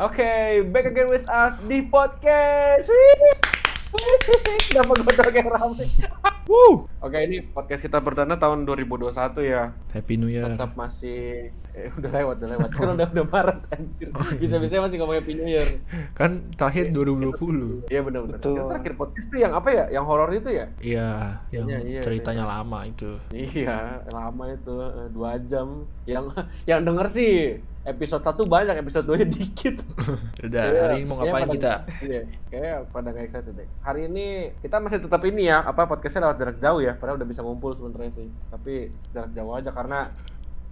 Oke, back again with us di podcast. Kenapa gue kayak rame? Woo! Oke, ini podcast kita perdana tahun 2021 ya. Happy New Year. Tetap masih eh, udah lewat, udah lewat. Sekarang udah udah Maret anjir. Bisa-bisa masih ngomong Happy New Year. Kan terakhir 2020. Iya benar benar. Betul. Yang terakhir podcast tuh yang apa ya? Yang horor itu ya? Iya, yang Iya, iya, ceritanya lama itu. Iya, lama itu eh, dua jam. Yang yang denger sih episode 1 banyak, episode 2 nya dikit. Udah, Iya, hari ini mau kayaknya ngapain pada- kita? Iya, kayak pada nggak excited deh. Hari ini kita masih tetap ini ya, apa podcastnya lewat jarak jauh ya, padahal udah bisa ngumpul sebenarnya sih. Tapi jarak jauh aja karena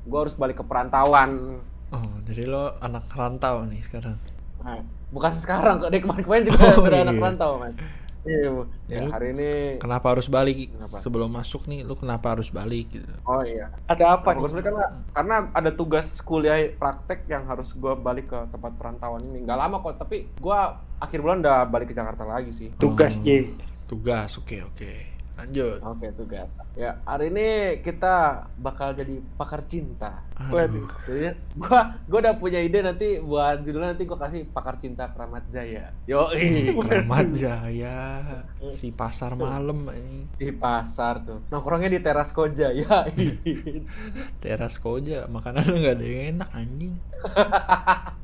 gua harus balik ke perantauan. Oh, jadi lo anak rantau nih sekarang. Nah, bukan sekarang, kok dari kemarin-kemarin juga Oh, udah iya. anak perantau mas. Iya. Ya, Ya, hari ini. Kenapa harus balik? Kenapa? Sebelum masuk nih, lu kenapa harus balik gitu? Oh iya. Ada apa Bagus nih? karena karena ada tugas kuliah praktek yang harus gua balik ke tempat perantauan ini. Nggak lama kok, tapi gua akhir bulan udah balik ke Jakarta lagi sih. Tugas Oh, J. Tugas, oke oke. Lanjut. Oke tugas. Ya hari ini kita bakal jadi pakar cinta. Aduh. Jadi gua gua udah punya ide nanti buat judulnya nanti gua kasih pakar cinta Keramat Jaya. Yo Keramat Jaya, si pasar malam ini. si pasar tuh. Nongkrongnya di teras koja ya. Teras koja, makanan nggak ada yang enak anjing.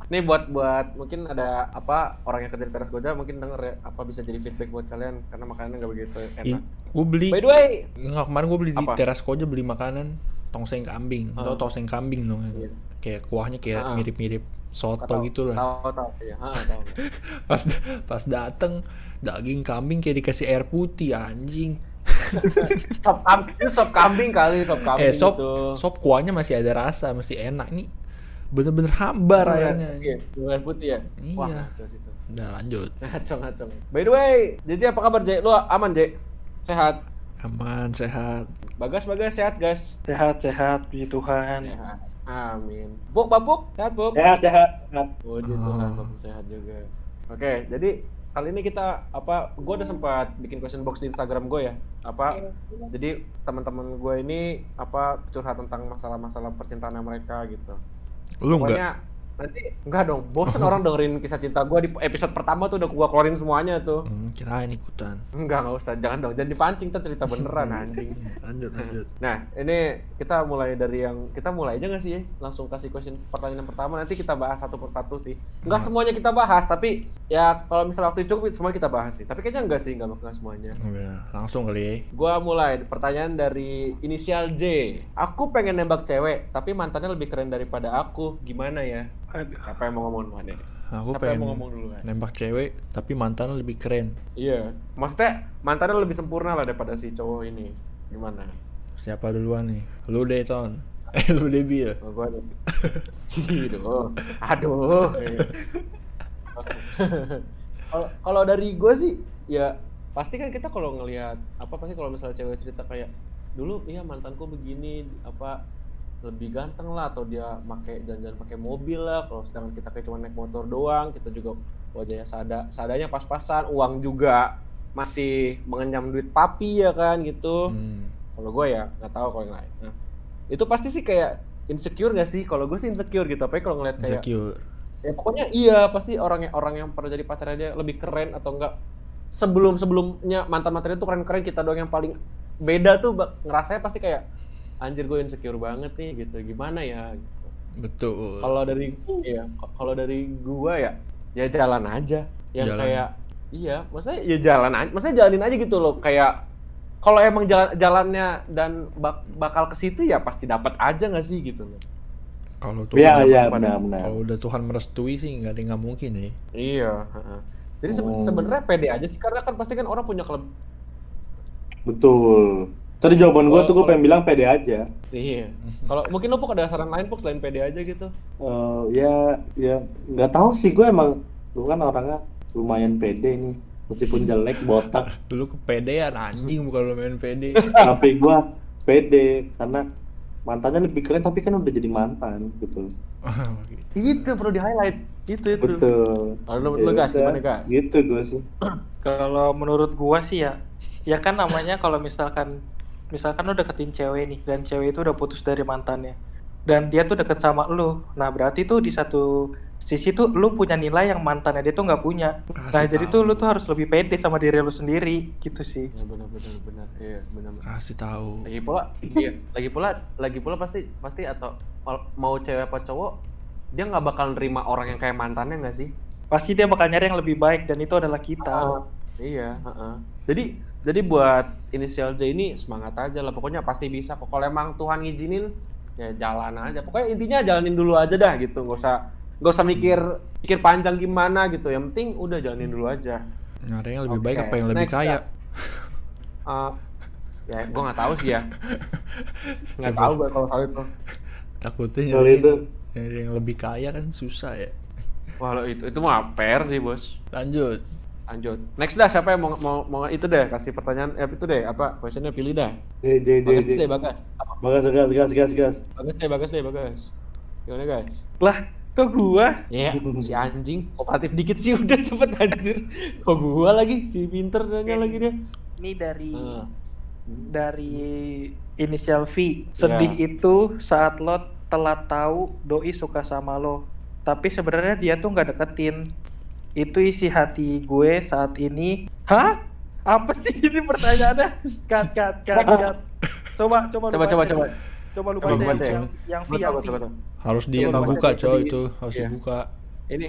Nih buat buat mungkin ada apa orang yang kerja di teras koja mungkin denger ya apa bisa jadi feedback buat kalian karena makanannya nggak begitu enak. Gue beli, By the way, nggak kemarin gue beli di Apa? teras koja beli makanan tongseng kambing. Tau Ah. tongseng kambing dong? Iya. Kayak kuahnya kayak Ah. mirip-mirip soto gitu lah. Ya. Ha, tahu. pas pas dateng daging kambing kayak dikasih air putih anjing sop kambing, sop kambing kali, sop kambing eh sop itu. sop kuahnya masih ada rasa masih enak nih bener-bener hambar ayamnya Iya, dengan putih ya. Iya. Wah, udah lanjut Ngaco ngaco. By the way, Jeje apa kabar Je? Lu aman Je? Sehat? aman sehat Bagas Bagas sehat guys. Sehat, sehat, puji Tuhan. Sehat. Amin. Buk Babuk sehat Buk? Sehat, sehat. sehat. Puji Oh. Tuhan Babuk sehat juga. Oke, jadi kali ini kita apa? Gue udah sempat bikin question box di Instagram gue ya. Apa? Jadi teman-teman gue ini apa curhat tentang masalah-masalah percintaan mereka gitu. lu enggak nanti enggak dong, bosen orang dengerin kisah cinta gue di episode pertama tuh udah gua keluarin semuanya tuh. hmm, kirain ikutan Enggak, enggak usah, jangan dong, jangan dipancing, kita cerita beneran anjing. lanjut lanjut Nah, ini kita mulai dari yang kita mulai aja nggak sih ya? Langsung kasih question pertanyaan yang pertama, nanti kita bahas satu persatu sih. Enggak semuanya kita bahas, tapi ya kalau misalnya waktu cukup semua kita bahas sih. Tapi kayaknya enggak sih, enggak enggak semuanya. Udah, langsung kali ya Gua mulai pertanyaan dari inisial J. Aku pengen nembak cewek, tapi mantannya lebih keren daripada aku. Gimana ya? Aduh. Apa yang mau ngomong duluan ya? aku Siapa yang pengen mau ngomong duluan? nembak cewek tapi mantan lebih keren Iya, maksudnya mantannya lebih sempurna lah daripada si cowok ini. Gimana? siapa duluan nih lu deh ton eh lu deh Bi, ya Oh, gua ada. Aduh, aduh. Kalau kalau dari gue sih, ya pasti kan kita kalau ngelihat apa pasti kalau misalnya cewek cerita kayak dulu iya mantanku begini apa lebih ganteng lah atau dia pakai jalan-jalan pakai mobil lah. Kalau sedangkan kita kayak cuma naik motor doang kita juga wajahnya sada sadanya pas-pasan. Uang juga masih mengenyam duit papi ya kan gitu. Hmm. kalau gue ya nggak tahu kalau yang lain. Nah itu pasti sih kayak insecure gak sih? Kalau gue sih insecure gitu. Apalagi kalau ngeliat kayak insecure. Ya pokoknya iya pasti orang yang orang yang pernah jadi pacarnya dia lebih keren atau enggak sebelum sebelumnya mantan mantannya tuh keren keren kita doang yang paling beda tuh ngerasanya pasti kayak anjir gue insecure banget nih gitu gimana ya gitu. betul kalau dari k- kalau dari gua ya ya jalan aja yang Jalan. kayak iya maksudnya ya jalan aja maksudnya jalanin aja gitu loh kayak kalau emang jalan jalannya dan bak- bakal ke situ ya pasti dapat aja nggak sih gitu loh kalau tuh udah iya, pada- benar-benar. kalau udah Tuhan merestui sih nggak ada nggak mungkin ya iya heeh. jadi Oh. sebenarnya pede aja sih karena kan pasti kan orang punya keleb Betul. Tadi jawaban gue tuh gue pengen bilang pede aja. iya kalau mungkin lo Puk, ada saran lain puk selain pede aja gitu Eh, ya, ya nggak tahu sih gue emang gue kan orangnya lumayan pede nih. Meskipun jelek, botak, lu kepedean anjing bukan lu main pede tapi gue pede karena mantannya lebih keren tapi kan udah jadi mantan gitu. itu perlu di highlight itu itu Betul. Kalau lu- Ya lu, Gas, udah, gimana, Gas? Gitu gue sih. Kalau menurut gua sih ya, ya kan namanya kalau misalkan misalkan lu deketin cewek nih dan cewek itu udah putus dari mantannya dan dia tuh deket sama lu. Nah, berarti tuh di satu sisi tuh lu punya nilai yang mantannya dia tuh nggak punya. Kasih nah jadi tahu. tuh lu tuh harus lebih pede sama diri lu sendiri gitu sih. Ya benar benar benar. Iya, benar. Kasih tahu. Lagi pula, iya, lagi pula, lagi pula pasti pasti atau mau cewek apa cowok, dia nggak bakal nerima orang yang kayak mantannya nggak sih? Pasti dia bakal nyari yang lebih baik dan itu adalah kita. Oh, iya, heeh. Jadi jadi buat inisial J ini semangat aja lah. Pokoknya pasti bisa kok. Kalau emang Tuhan ngizinin, ya jalan aja. Pokoknya intinya jalanin dulu aja dah gitu. Nggak usah nggak usah mikir mikir panjang gimana gitu. Yang penting udah jalanin dulu aja. Nyari yang lebih Oke, baik apa yang lebih next, kaya? Eh, ya, gue nggak tahu sih ya. Nggak tahu gue kalau soal itu. Takutnya Kalau nyari, itu yang lebih kaya kan susah ya. Wah, itu itu mah fair sih bos. Lanjut. Lanjut. Next dah siapa yang mau mau, mau itu deh kasih pertanyaan eh, itu deh apa questionnya pilih dah. J J J Bagas deh bagas. Apa? Bagas gas gas gas gas. Bagas deh bagas deh bagas. Gimana guys? Lah, kok gua? Ya, si anjing kooperatif dikit sih udah cepet anjir. Kok gua lagi si pinter nanya lagi dia. Ini dari Ah. dari inisial V. Sedih Ya. itu saat lo telat tahu doi suka sama lo. Tapi sebenarnya dia tuh nggak deketin. Itu isi hati gue saat ini. Hah? Apa sih ini pertanyaannya? Cut, cut, cut, cut. Coba, coba, Coba coba coba. Coba lu Coba baca yang, ya. yang V, yang coba V. coba. coba. Harus di Coba dibuka baca coy sedih. itu, harus Iya. dibuka. Ini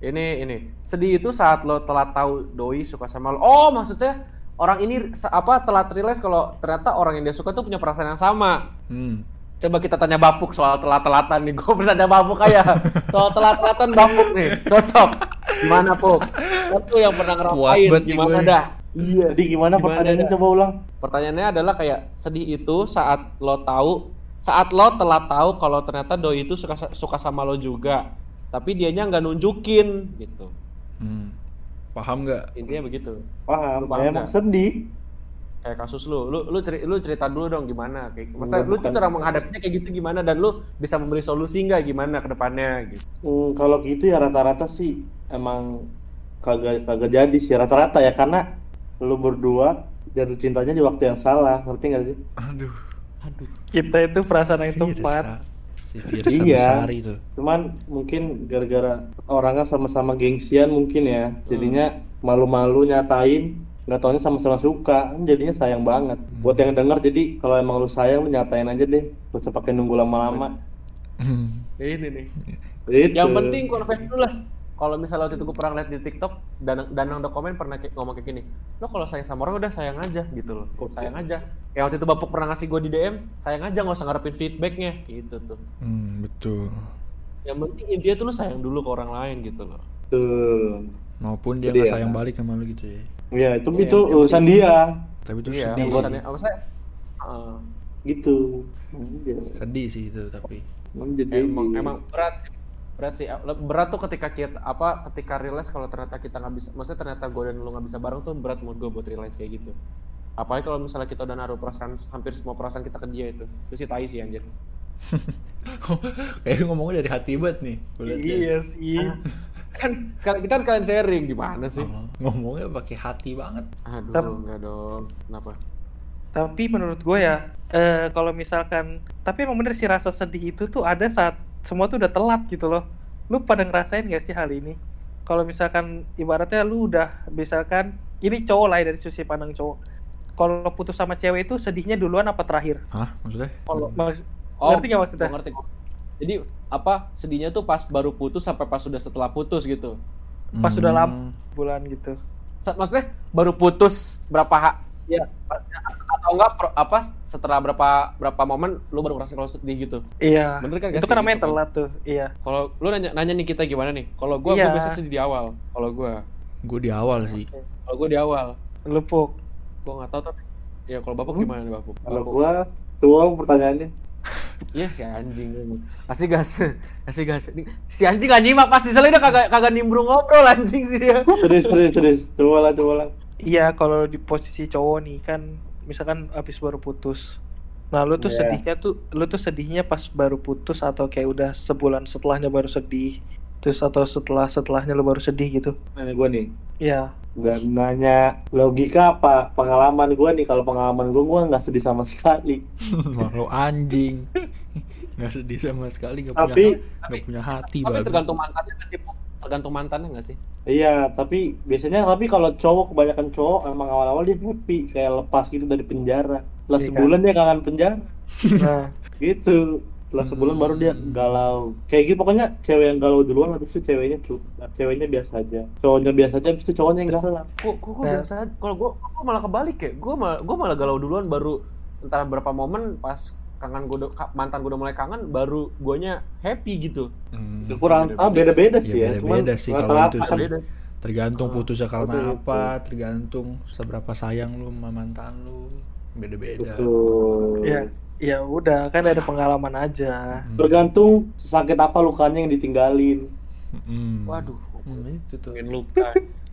ini ini. Sedih itu saat lo telat tahu doi suka sama lo. Oh, maksudnya orang ini apa telat realize kalau ternyata orang yang dia suka tuh punya perasaan yang sama. Hmm. Coba kita tanya Bapuk soal telat-telatan nih. Gue bertanya Bapuk aja. Soal telat-telatan Bapuk nih. Cocok. Gimana? Lo tuh yang pernah ngerapain. nih Gimana gue. dah? Iya. Jadi gimana Gimana pertanyaannya coba ulang? Pertanyaannya adalah kayak sedih itu saat lo tahu saat lo telat tahu kalau ternyata doi itu suka suka sama lo juga. Tapi dianya nggak nunjukin gitu. Hmm. Paham nggak? Intinya begitu. Paham. Lu paham Ya, emang sedih. Kayak kasus lu, lu lu cerita, lu cerita dulu dong gimana kayak maksudnya Enggak, lu tuh cara menghadapinya kayak gitu gimana dan lu bisa memberi solusi nggak gimana ke depannya gitu. Hmm, kalau gitu ya rata-rata sih emang kagak kagak jadi sih rata-rata ya karena lu berdua jatuh cintanya di waktu yang salah ngerti gak sih? Aduh. Aduh. Kita itu perasaan yang tepat. Si virus Iya. itu. Cuman mungkin gara-gara orangnya sama-sama gengsian mungkin ya jadinya malu-malu nyatain nggak taunya sama-sama suka jadinya sayang banget buat yang denger jadi kalau emang lu sayang lu nyatain aja deh usah pakai nunggu lama-lama Hmm. Ini nih. Gitu. Yang penting confess dulu lah. Kalau misalnya waktu itu gue pernah lihat di TikTok, Danang, Danang udah komen pernah kayak- ngomong kayak gini, lo kalau sayang sama orang udah sayang aja gitu loh, sayang aja. Yang waktu itu Bapuk pernah ngasih gue di DM, sayang aja nggak usah ngarepin feedbacknya, gitu tuh. Hmm, betul. Yang penting intinya tuh lo sayang dulu ke orang lain gitu loh. Tuh. Maupun dia Jadi nggak ya. sayang balik sama lu gitu ya. Ya itu Iya, itu yang urusan dia Tapi itu Iya, sedih urusannya, sih. apa saya? Uh, gitu Iya. Sedih sih itu tapi. Emang jadi emang emang berat sih berat sih berat tuh ketika kita apa ketika realize kalau ternyata kita nggak bisa maksudnya ternyata gue dan lu nggak bisa bareng tuh berat menurut gue buat realize kayak gitu apalagi kalau misalnya kita udah naruh perasaan hampir semua perasaan kita ke dia itu itu sih tai sih anjir Kayak ngomongnya dari hati banget nih. ya. Iya sih. Kan sekali kita sekalian sharing gimana sih Oh, ngomongnya pakai hati banget. aduh Tapi- enggak dong kenapa Tapi menurut gue ya, eh, kalau misalkan, tapi emang bener sih rasa sedih itu tuh ada saat semua tuh udah telat gitu loh. Lu pada ngerasain gak sih hal ini? Kalau misalkan ibaratnya lu udah, misalkan ini cowok lah ya dari sisi pandang cowok. Kalau putus sama cewek itu sedihnya duluan apa terakhir? Hah? Maksudnya? kalau Maks- oh Ngerti nggak maksudnya? ngerti jadi apa sedihnya tuh pas baru putus sampai pas sudah setelah putus gitu Pas sudah Hmm. lap bulan gitu. Maksudnya baru putus berapa ha ya atau enggak pro- apa setelah berapa berapa momen lu baru merasa kalau sedih gitu Iya. Bener kan, itu kan namanya Gitu kan? telat tuh. Iya. kalau lu nanya nanya nih kita gimana nih kalau gua Iya. gua biasa sedih di awal kalau gua Gue di awal sih. kalau gua di awal Lu puk. gua nggak tahu tapi ya kalau bapak Hmm. gimana nih bapak kalau gua tuang pertanyaannya Iya si anjing kasih gas kasih gas si anjing gak nyimak pasti soalnya dia kagak kagak nimbrung ngobrol anjing sih dia serius serius serius coba lah coba lah Iya, kalau di posisi cowok nih kan, misalkan habis baru putus. Nah, lu tuh Iya. sedihnya tuh, lu tuh sedihnya pas baru putus atau kayak udah sebulan setelahnya baru sedih. Terus atau setelah setelahnya lu baru sedih gitu. nanya gua nih Iya. Nggak nanya logika apa pengalaman gua nih kalau pengalaman gua gua nggak sedih sama sekali Malu anjing. nggak sedih sama sekali nggak Tapi- punya nggak punya hati Tapi babi. tergantung mantannya nggak sih, tergantung mantannya nggak sih? Iya, tapi biasanya tapi kalau cowok kebanyakan cowok emang awal-awal dia happy kayak lepas gitu dari penjara. Setelah Iya kan? sebulan dia kangen penjara. Nah, Gitu. Setelah sebulan baru dia galau. Kayak gitu pokoknya cewek yang galau duluan habis itu ceweknya cu ceweknya biasa aja. Cowoknya biasa aja habis itu cowoknya yang galau. Kok kok Nah. biasa kalau gua gua malah kebalik ya. Gua malah gua malah galau duluan baru entar berapa momen pas kangen ka- mantan gua udah mulai kangen baru guanya happy gitu. Hmm. Kurang ah beda-beda sih Ya, ya. Cuman beda-beda sih kalau itu kan sih. Beda. tergantung Oh, putusnya karena betul, apa tergantung seberapa sayang lu sama mantan lu beda-beda Betul. ya ya udah kan ada pengalaman aja. Hmm. Tergantung sakit apa lukanya yang ditinggalin. Hmm. Waduh, Hmm, itu tuh luka.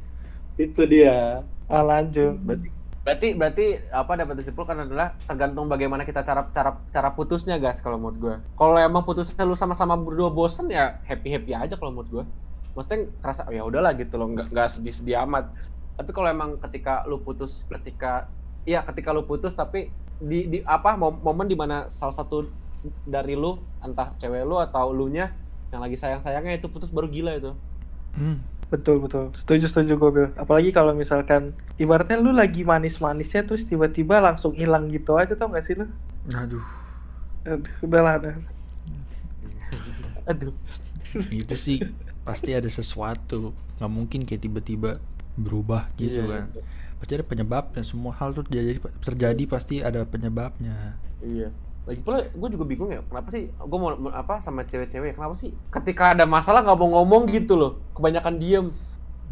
Itu dia. Ah, lanjut. berarti berarti berarti apa dapat disimpulkan adalah tergantung bagaimana kita cara cara cara putusnya guys kalau menurut gue kalau emang putusnya lu sama-sama berdua bosen ya happy happy aja kalau menurut gue maksudnya kerasa oh, ya udahlah gitu loh nggak nggak sedih sedih amat tapi kalau emang ketika lu putus ketika iya ketika lu putus tapi di, di apa mom- momen di mana salah satu dari lu entah cewek lu atau lu nya yang lagi sayang sayangnya itu putus baru gila itu Hmm. Betul betul. Setuju setuju gue Bil. Apalagi kalau misalkan ibaratnya lu lagi manis-manisnya terus tiba-tiba langsung hilang gitu aja tau gak sih lu? aduh Aduh, udah lah udah. aduh itu sih pasti ada sesuatu nggak mungkin kayak tiba-tiba berubah gitu Iya, kan pasti ada penyebabnya semua hal tuh terjadi terjadi pasti ada penyebabnya Iya. Lagi pula gue juga bingung ya, kenapa sih gue mau apa sama cewek-cewek, kenapa sih ketika ada masalah nggak mau ngomong gitu loh, kebanyakan diem.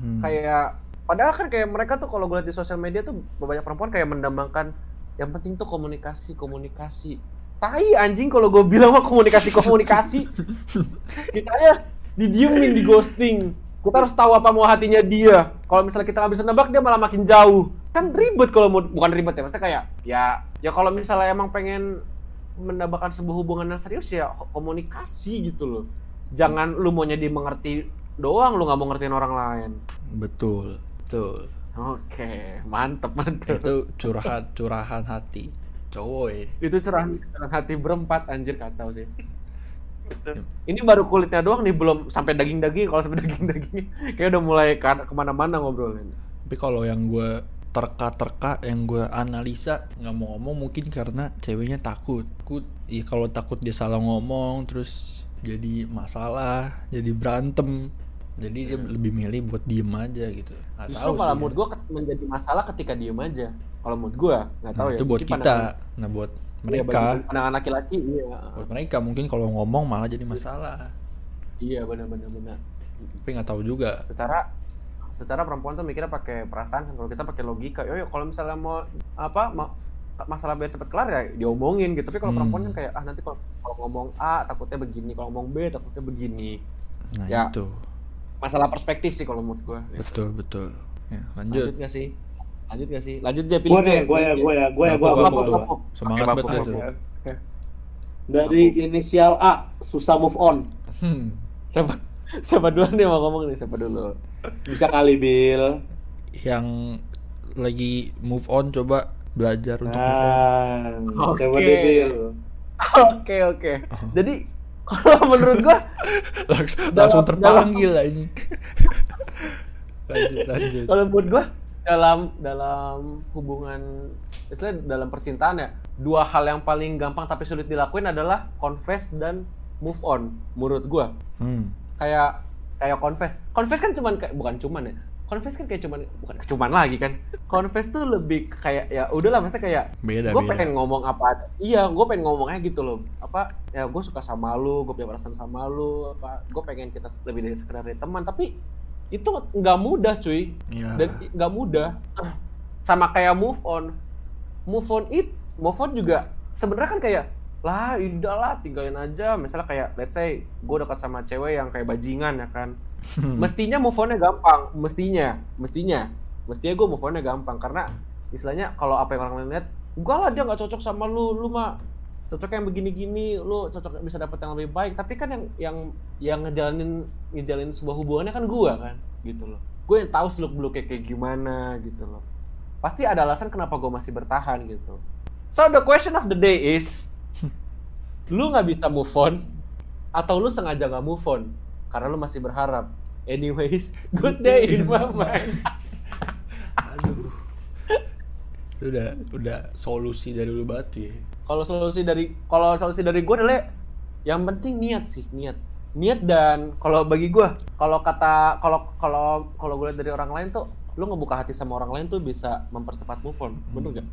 Hmm. Kayak padahal kan kayak mereka tuh kalau gue lihat di sosial media tuh banyak perempuan kayak mendambakan yang penting tuh komunikasi, komunikasi. Tai anjing kalau gue bilang mah komunikasi, komunikasi. kita ya didiemin, di ghosting. Kita harus tahu apa mau hatinya dia. Kalau misalnya kita nggak bisa nebak, dia malah makin jauh. Kan ribet kalau mau, bukan ribet ya, maksudnya kayak ya ya kalau misalnya emang pengen mendapatkan sebuah hubungan yang serius ya komunikasi gitu loh. Jangan lu maunya dimengerti doang, lu nggak mau ngertiin orang lain. betul betul Oke, mantep mantep. itu curahan curahan hati cowok ya Itu curahan curahan hati berempat anjir kacau sih. Ini baru kulitnya doang nih belum sampai daging-daging. Kalau sampai daging-daging kayak udah mulai ke ke mana-mana ngobrolnya. tapi kalau yang gue terka-terka yang gue analisa nggak mau ngomong mungkin karena ceweknya takut takut iya kalau takut dia salah ngomong terus jadi masalah jadi berantem jadi dia lebih milih buat diem aja gitu Nggak Justru tahu malah gua ket- menjadi masalah ketika diem aja. Kalau menurut gua nggak tahu Nah, ya. itu buat kita pandangan- nah buat mereka bagi pandangan laki-laki iya. buat mereka mungkin kalau ngomong malah jadi masalah Iya benar-benar benar. tapi nggak tahu juga Secara secara perempuan tuh mikirnya pakai perasaan kan kalau kita pakai logika. Yo yo kalau misalnya mau apa mau masalah biar cepet kelar ya diomongin gitu. Tapi kalau Hmm. perempuan kan kayak ah nanti kalau kalau ngomong A takutnya begini, kalau ngomong B takutnya begini. nah Ya. itu Masalah perspektif sih kalau menurut gua. betul betul ya, Lanjut lanjut nggak sih? Lanjut nggak sih? Lanjut aja pilih deh, gua ya, Jep. ya, gua ya, gua, Nah, gua, gua, gua, gua, gua. gua. Semangat Bapak, tuh. Dari inisial A, susah move on. Hmm. Siapa siapa duluan nih mau ngomong nih? Siapa dulu? Bisa kali, Bill. yang lagi move on coba belajar untuk move on Nah, Oke. coba deh, Bill. Oke oke. Jadi kalau menurut gua langsung, langsung terpanggil aja lanjut lanjut kalau menurut gua dalam dalam hubungan istilah dalam percintaan ya dua hal yang paling gampang tapi sulit dilakuin adalah confess dan move on menurut gua. Hmm. kayak kayak confess. Confess kan cuman kayak bukan cuman ya confess kan kayak cuman bukan cuman lagi kan. Confess tuh lebih kayak ya udahlah maksudnya kayak beda gue pengen ngomong apa iya gue pengen ngomongnya gitu loh. Apa ya gue suka sama lu gue punya perasaan sama lu apa gue pengen kita lebih dari sekedar teman. Tapi itu nggak mudah cuy. Iya. dan nggak mudah. Sama kayak move on. Move on it move on juga sebenarnya kan kayak lah udahlah tinggalin aja. Misalnya kayak let's say gue dekat sama cewek yang kayak bajingan ya kan? Mestinya move on-nya gampang. Mestinya. Mestinya. Mestinya gue move on-nya gampang. Karena istilahnya kalau apa yang orang lain lihat enggak lah dia nggak cocok sama lu. Lu mah cocok yang begini-gini lu cocok bisa dapet yang lebih baik tapi kan yang yang yang ngejalanin ngejalanin sebuah hubungannya kan gue kan gitu loh gue yang tahu seluk beluknya kayak gimana gitu loh pasti ada alasan kenapa gue masih bertahan gitu so the question of the day is lu nggak bisa move on atau lu sengaja nggak move on karena lu masih berharap. Anyways, good day in my mind. Aduh. Udah udah solusi dari lu batu ya. Kalau solusi dari kalau solusi dari gue adalah yang penting niat sih, niat. Niat dan kalau bagi gue, kalau kata kalau kalau kalau gue lihat dari orang lain tuh lu ngebuka hati sama orang lain tuh bisa mempercepat move on. Bener gak?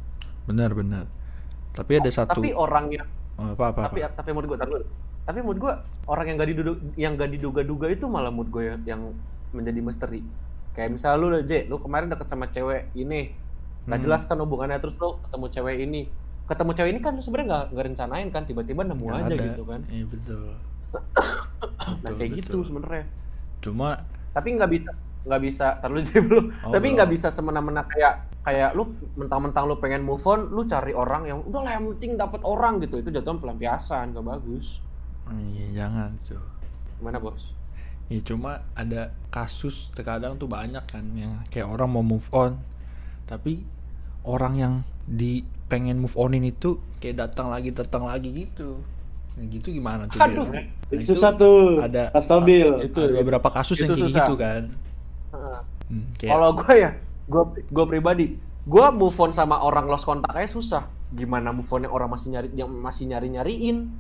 Benar benar. Tapi ada satu Tapi orang yang Oh, apa apa, tapi apa. tapi menurut gue tapi, tapi menurut gue orang yang gak diduga yang gak diduga-duga itu malah menurut gue yang, yang menjadi misteri kayak misalnya lu J lu kemarin deket sama cewek ini nggak Hmm. jelas kan hubungannya terus lu ketemu cewek ini ketemu cewek ini kan lu sebenarnya nggak nggak rencanain kan tiba-tiba nemu Nggak aja ada. gitu kan Iya betul. nah Betul, kayak gitu betul. sebenarnya Cuma tapi nggak bisa nggak bisa terlalu jadi belum Oh, tapi nggak bisa semena-mena kayak kayak lu mentang-mentang lu pengen move on lu cari orang yang udah lah yang penting dapat orang gitu itu jatuh pelampiasan gak bagus iya jangan tuh. gimana bos Ya cuma ada kasus terkadang tuh banyak kan yang kayak orang mau move on tapi orang yang di pengen move onin itu kayak datang lagi datang lagi gitu. Nah, gitu gimana tuh? Aduh. Bil? Itu Nah, susah tuh. Ada stabil. Itu- ada beberapa kasus yang itu kayak susah. gitu kan. Heeh. Hmm, kayak Kalau gue ya, gue gue pribadi, gue move on sama orang lost kontak aja susah. Gimana move on yang orang masih nyari yang masih nyari nyariin?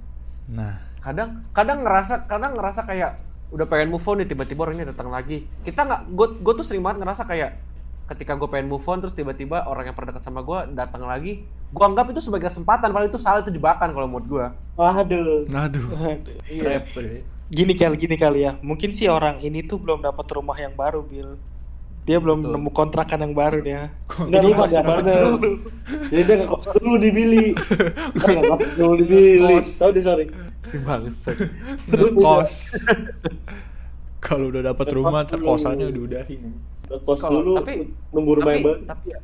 nah, Kadang kadang ngerasa kadang ngerasa kayak udah pengen move on nih tiba-tiba orangnya datang lagi. Kita nggak, gue gue tuh sering banget ngerasa kayak ketika gue pengen move on terus tiba-tiba orang yang pernah dekat sama gue datang lagi, gue anggap itu sebagai kesempatan, padahal itu salah itu jebakan kalau menurut gue. Waduh. aduh. Iya. Ya. Gini kali, gini kali ya. Mungkin sih orang ini tuh belum dapat rumah yang baru, Bill. Dia belum Betul. nemu kontrakan yang baru dia. Lupa masih enggak baru. Jadi dia nggak kos dulu di Billy. Dia nggak kos dulu di Billy. Kos. Sorry sorry. Si bangsat. Ngekos. Kalau udah dapat rumah ntar dulu. Kosannya udah udahin. Udah kos Kalau- dulu. tapi- nunggu rumah tapi, yang baru. tapi ya,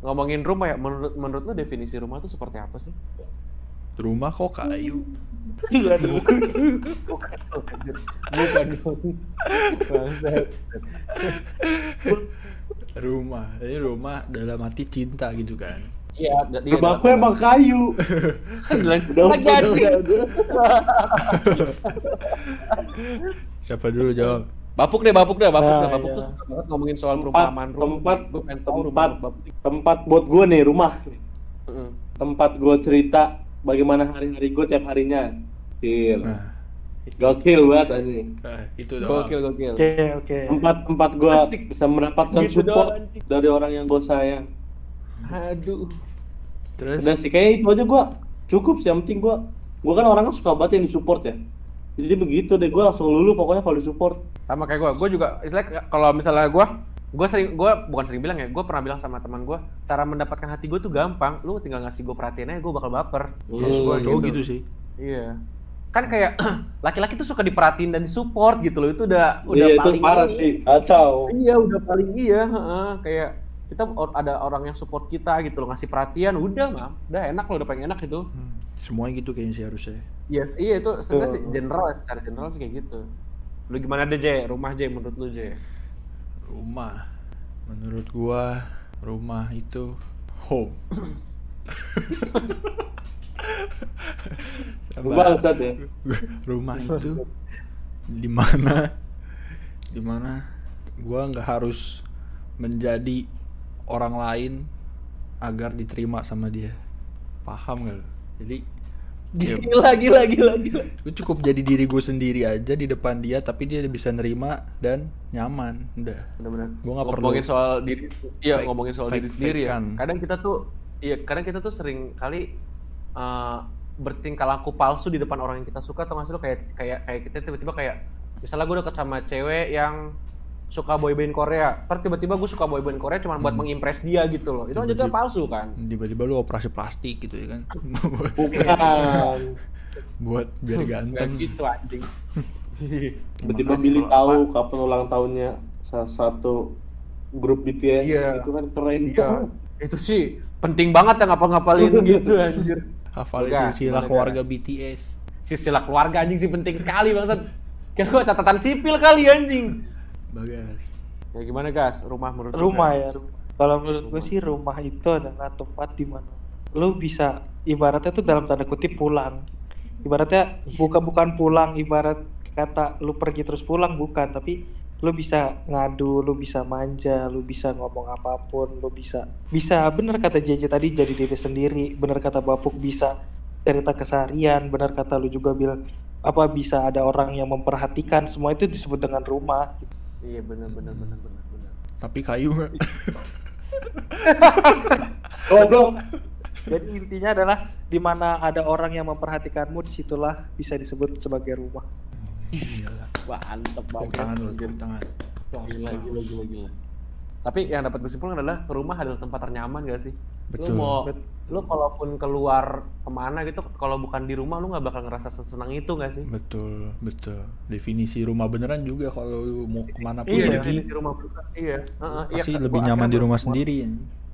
ngomongin rumah ya, menurut menurut lu definisi rumah itu seperti apa sih? Rumah kok kayu. Bukan. Rumah. Jadi rumah dalam arti cinta gitu kan. iya iya, Rumahku emang kayu. Bilang, Udah "Lagi udah anjing." udah. udah. Siapa dulu jawab? Bapuk deh bapuk deh bapuk Nah, deh bapuk iya. tuh suka banget ngomongin soal Tempat- perumpamaan rumah tempat gue pengen tahu rumah tempat bapuk tempat buat gue nih rumah. Heeh. Tempat gue cerita bagaimana hari-hari gue tiap harinya. Gil. Nah, Gokil banget anjing. nah, itu doang. gokil gokil Oke, oke. Tempat tempat gue bisa mendapatkan Gitu support doang, dari orang yang gue sayang. aduh Terus Udah sih kayaknya itu aja gua cukup sih yang penting gua gua kan orangnya suka banget yang disupport ya. Jadi begitu deh gua langsung lulu pokoknya kalau disupport. sama kayak gue gue juga istilahnya kalau misalnya gue gue sering gue bukan sering bilang ya gue pernah bilang sama teman gue cara mendapatkan hati gue tuh gampang lu tinggal ngasih gue perhatian aja gue bakal baper Hmm, gua cowok gitu. gitu sih. Iya. Kan kayak laki-laki tuh suka diperhatiin dan disupport gitu loh. Itu udah udah Iya itu paling parah ini. sih, kacau. Iya, udah paling iya, heeh. kayak kita or- ada orang yang support kita gitu loh, ngasih perhatian, udah mah. Udah enak loh, udah paling enak gitu. Hmm, semuanya gitu kayaknya sih harusnya. Yes, iya itu sebenarnya sih general secara general sih kayak gitu. Lu gimana deh, Jay? Rumah Jay menurut lu, Jay? Rumah. Menurut gua rumah itu home. Bangsat ya. rumah itu di mana di mana gua nggak harus menjadi orang lain agar diterima sama dia paham gak lo? jadi ya, Gila, gila, gila, gila. gue cukup jadi diri gue sendiri aja di depan dia tapi dia bisa nerima dan nyaman udah Benar-benar. Gua nggak perlu ngomongin soal diri, iya ngomongin soal diri sendiri ya. fakean. Kadang kita tuh, iya kadang kita tuh sering kali eh, bertingkah laku palsu di depan orang yang kita suka atau nggak sih lo kayak kayak kayak kita tiba-tiba kayak misalnya gue deket sama cewek yang suka boyband Korea, ter tiba-tiba gue suka boyband Korea cuma buat Hmm. mengimpress dia gitu loh. Itu kan Tiba-tiba- palsu kan? tiba-tiba lu operasi plastik gitu ya kan Bukan. buat biar Gak ganteng gitu anjing. Tiba-tiba Billy tahu apa- kapan ulang tahunnya salah satu grup BTS Iya. itu kan keren. Iya, itu sih penting banget ya ngapal-ngapalin gitu anjir. hafalin silsilah keluarga BTS Silsilah keluarga anjing sih penting sekali bangsat. Kira gua catatan sipil kali anjing. Bagas. Ya gimana gas? Rumah menurut lu, rumah ya rumah. kalau menurut gue sih rumah itu adalah tempat di mana lu bisa ibaratnya tuh dalam tanda kutip pulang. Ibaratnya bukan bukan pulang ibarat kata lu pergi terus pulang bukan, tapi lu bisa ngadu, lu bisa manja, lu bisa ngomong apa pun, lu bisa bisa. Bener kata JJ tadi jadi diri sendiri, bener kata Bapuk bisa cerita keseharian, bener kata lu juga bilang apa bisa ada orang yang memperhatikan, semua itu disebut dengan rumah. Iya benar benar benar benar benar. Tapi kayu nggak? Goblok. Jadi intinya adalah di mana ada orang yang memperhatikanmu, di situlah bisa disebut sebagai rumah. Gila. Mantep Tepuk banget. tangan lu, tangan. Wah, Gila, wah. gila, gila, gila. Tapi yang dapat gue simpulkan adalah rumah adalah tempat ternyaman gak sih? Betul. Lu mau, lu kalaupun keluar ke mana gitu, kalau bukan di rumah lu nggak bakal ngerasa sesenang itu gak sih? Betul, betul. Definisi rumah beneran juga kalau lu mau ke mana pun Iya, pergi, definisi rumah bukan. Iya, heeh, iya, pasti kan, lebih nyaman di rumah gua- sendiri.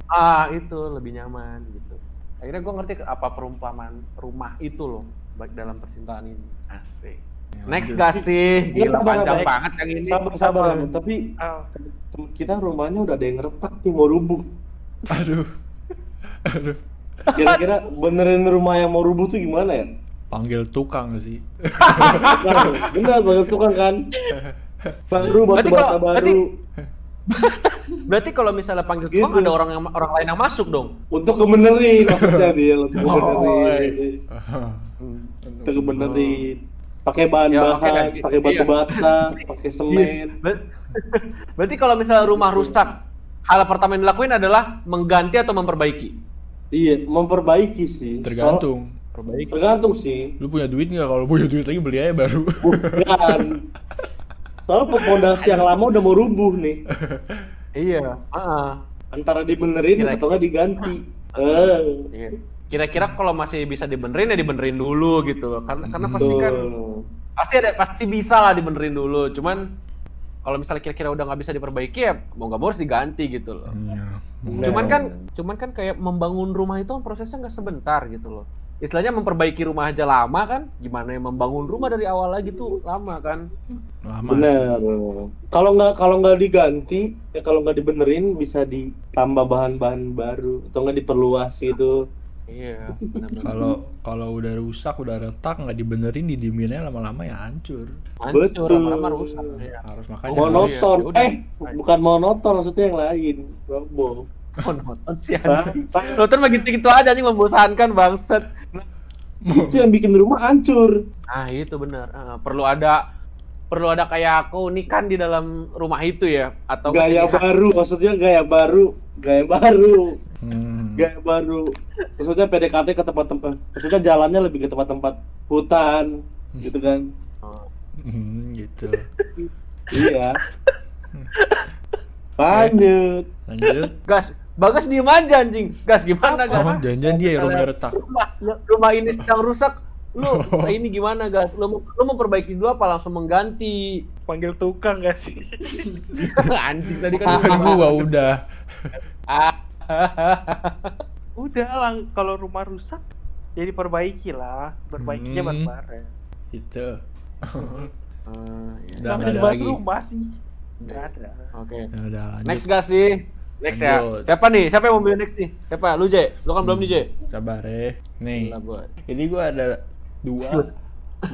Ah, itu lebih nyaman gitu. Akhirnya gue ngerti apa perumpamaan rumah itu loh, baik dalam percintaan ini. Asik. Ya, Next lanjut. gak sih? Gila panjang sabar. banget yang ini. Sabar sabar Anu. tapi tem- kita rumahnya udah ada yang retak nih mau rubuh. Aduh. Kira-kira benerin rumah yang mau rubuh tuh gimana ya? Panggil tukang sih. Bener banget tuh kan. Baru batu Berarti bata kalau- baru. berarti- Berarti kalau misalnya panggil tukang Gitu. ada orang yang orang lain yang masuk dong. Untuk kebenerin maksudnya dia untuk Oh, kebenerin. Untuk kebenerin. Pakai bahan Ya, pakai batu iya. bata, pakai semen. Ber- Berarti kalau misalnya rumah rusak, hal pertama yang dilakuin adalah mengganti atau memperbaiki. Iya, memperbaiki sih. Tergantung. Soal- Perbaiki. tergantung sih. Lu punya duit nggak? Kalau punya duit lagi beli aja baru. Bukan. Soalnya pondasi yang lama udah mau rubuh nih. Iya. heeh. Antara dibenerin Kira-kira. atau nggak diganti. Eh. Iya. Kira-kira kalau masih bisa dibenerin ya dibenerin dulu gitu. Karena karena pasti kan pasti ada pasti bisa lah dibenerin dulu. Cuman kalau misalnya kira-kira udah nggak bisa diperbaiki ya mau nggak mau harus diganti gitu loh. Iya. Cuman kan cuman kan kayak membangun rumah itu prosesnya nggak sebentar gitu loh. Istilahnya memperbaiki rumah aja lama kan, gimana yang membangun rumah dari awal lagi tuh lama kan. lama. sih. Bener. Kalau nggak kalau nggak diganti, ya kalau nggak dibenerin bisa ditambah bahan-bahan baru atau nggak diperluas gitu. Iya. Kalau kalau udah rusak, udah retak, nggak dibenerin, didiemin aja lama-lama ya hancur. Hancur, Betul. lama-lama rusak. Iya. Harus makanya. Monoton. iya, udah. Eh, bukan monoton maksudnya yang lain. Robo. Monoton sih anjing. Nonton mah gitu-gitu aja anjing membosankan bangset. Itu yang bikin rumah hancur. Ah, itu benar. Ah, perlu ada perlu ada kayak keunikan di dalam rumah itu ya atau Gaya baru, maksudnya gaya baru, gaya baru, Hmm. gaya baru. Maksudnya PDKT ke tempat-tempat, maksudnya jalannya lebih ke tempat-tempat hutan, gitu kan? Oh. Hmm, gitu. Iya. Lanjut. Lanjut. Gas, Bagas diem aja anjing. Gas gimana gas? Oh, jangan-jangan dia yang rumahnya retak. Rumah, rumah ini sedang rusak. Lu ini gimana gas? Lu mau lu mau perbaiki dulu apa langsung mengganti? panggil tukang gak sih? anjing tadi kan Kan gua udah. ah. Udah lah, kalau rumah rusak jadi perbaiki lah, perbaikinya Hmm. bareng-bareng. Itu. Ah, iya. Udah Namanya ada lagi. rumah sih. Ada. Oke. Ya udah lanjut. Next gak sih? Next ya. Lanjut. Siapa nih? Siapa yang mau milih next nih? Siapa? Lu J. Lu kan belum nih J. Sabar ya. Nih. Ini gua ada dua.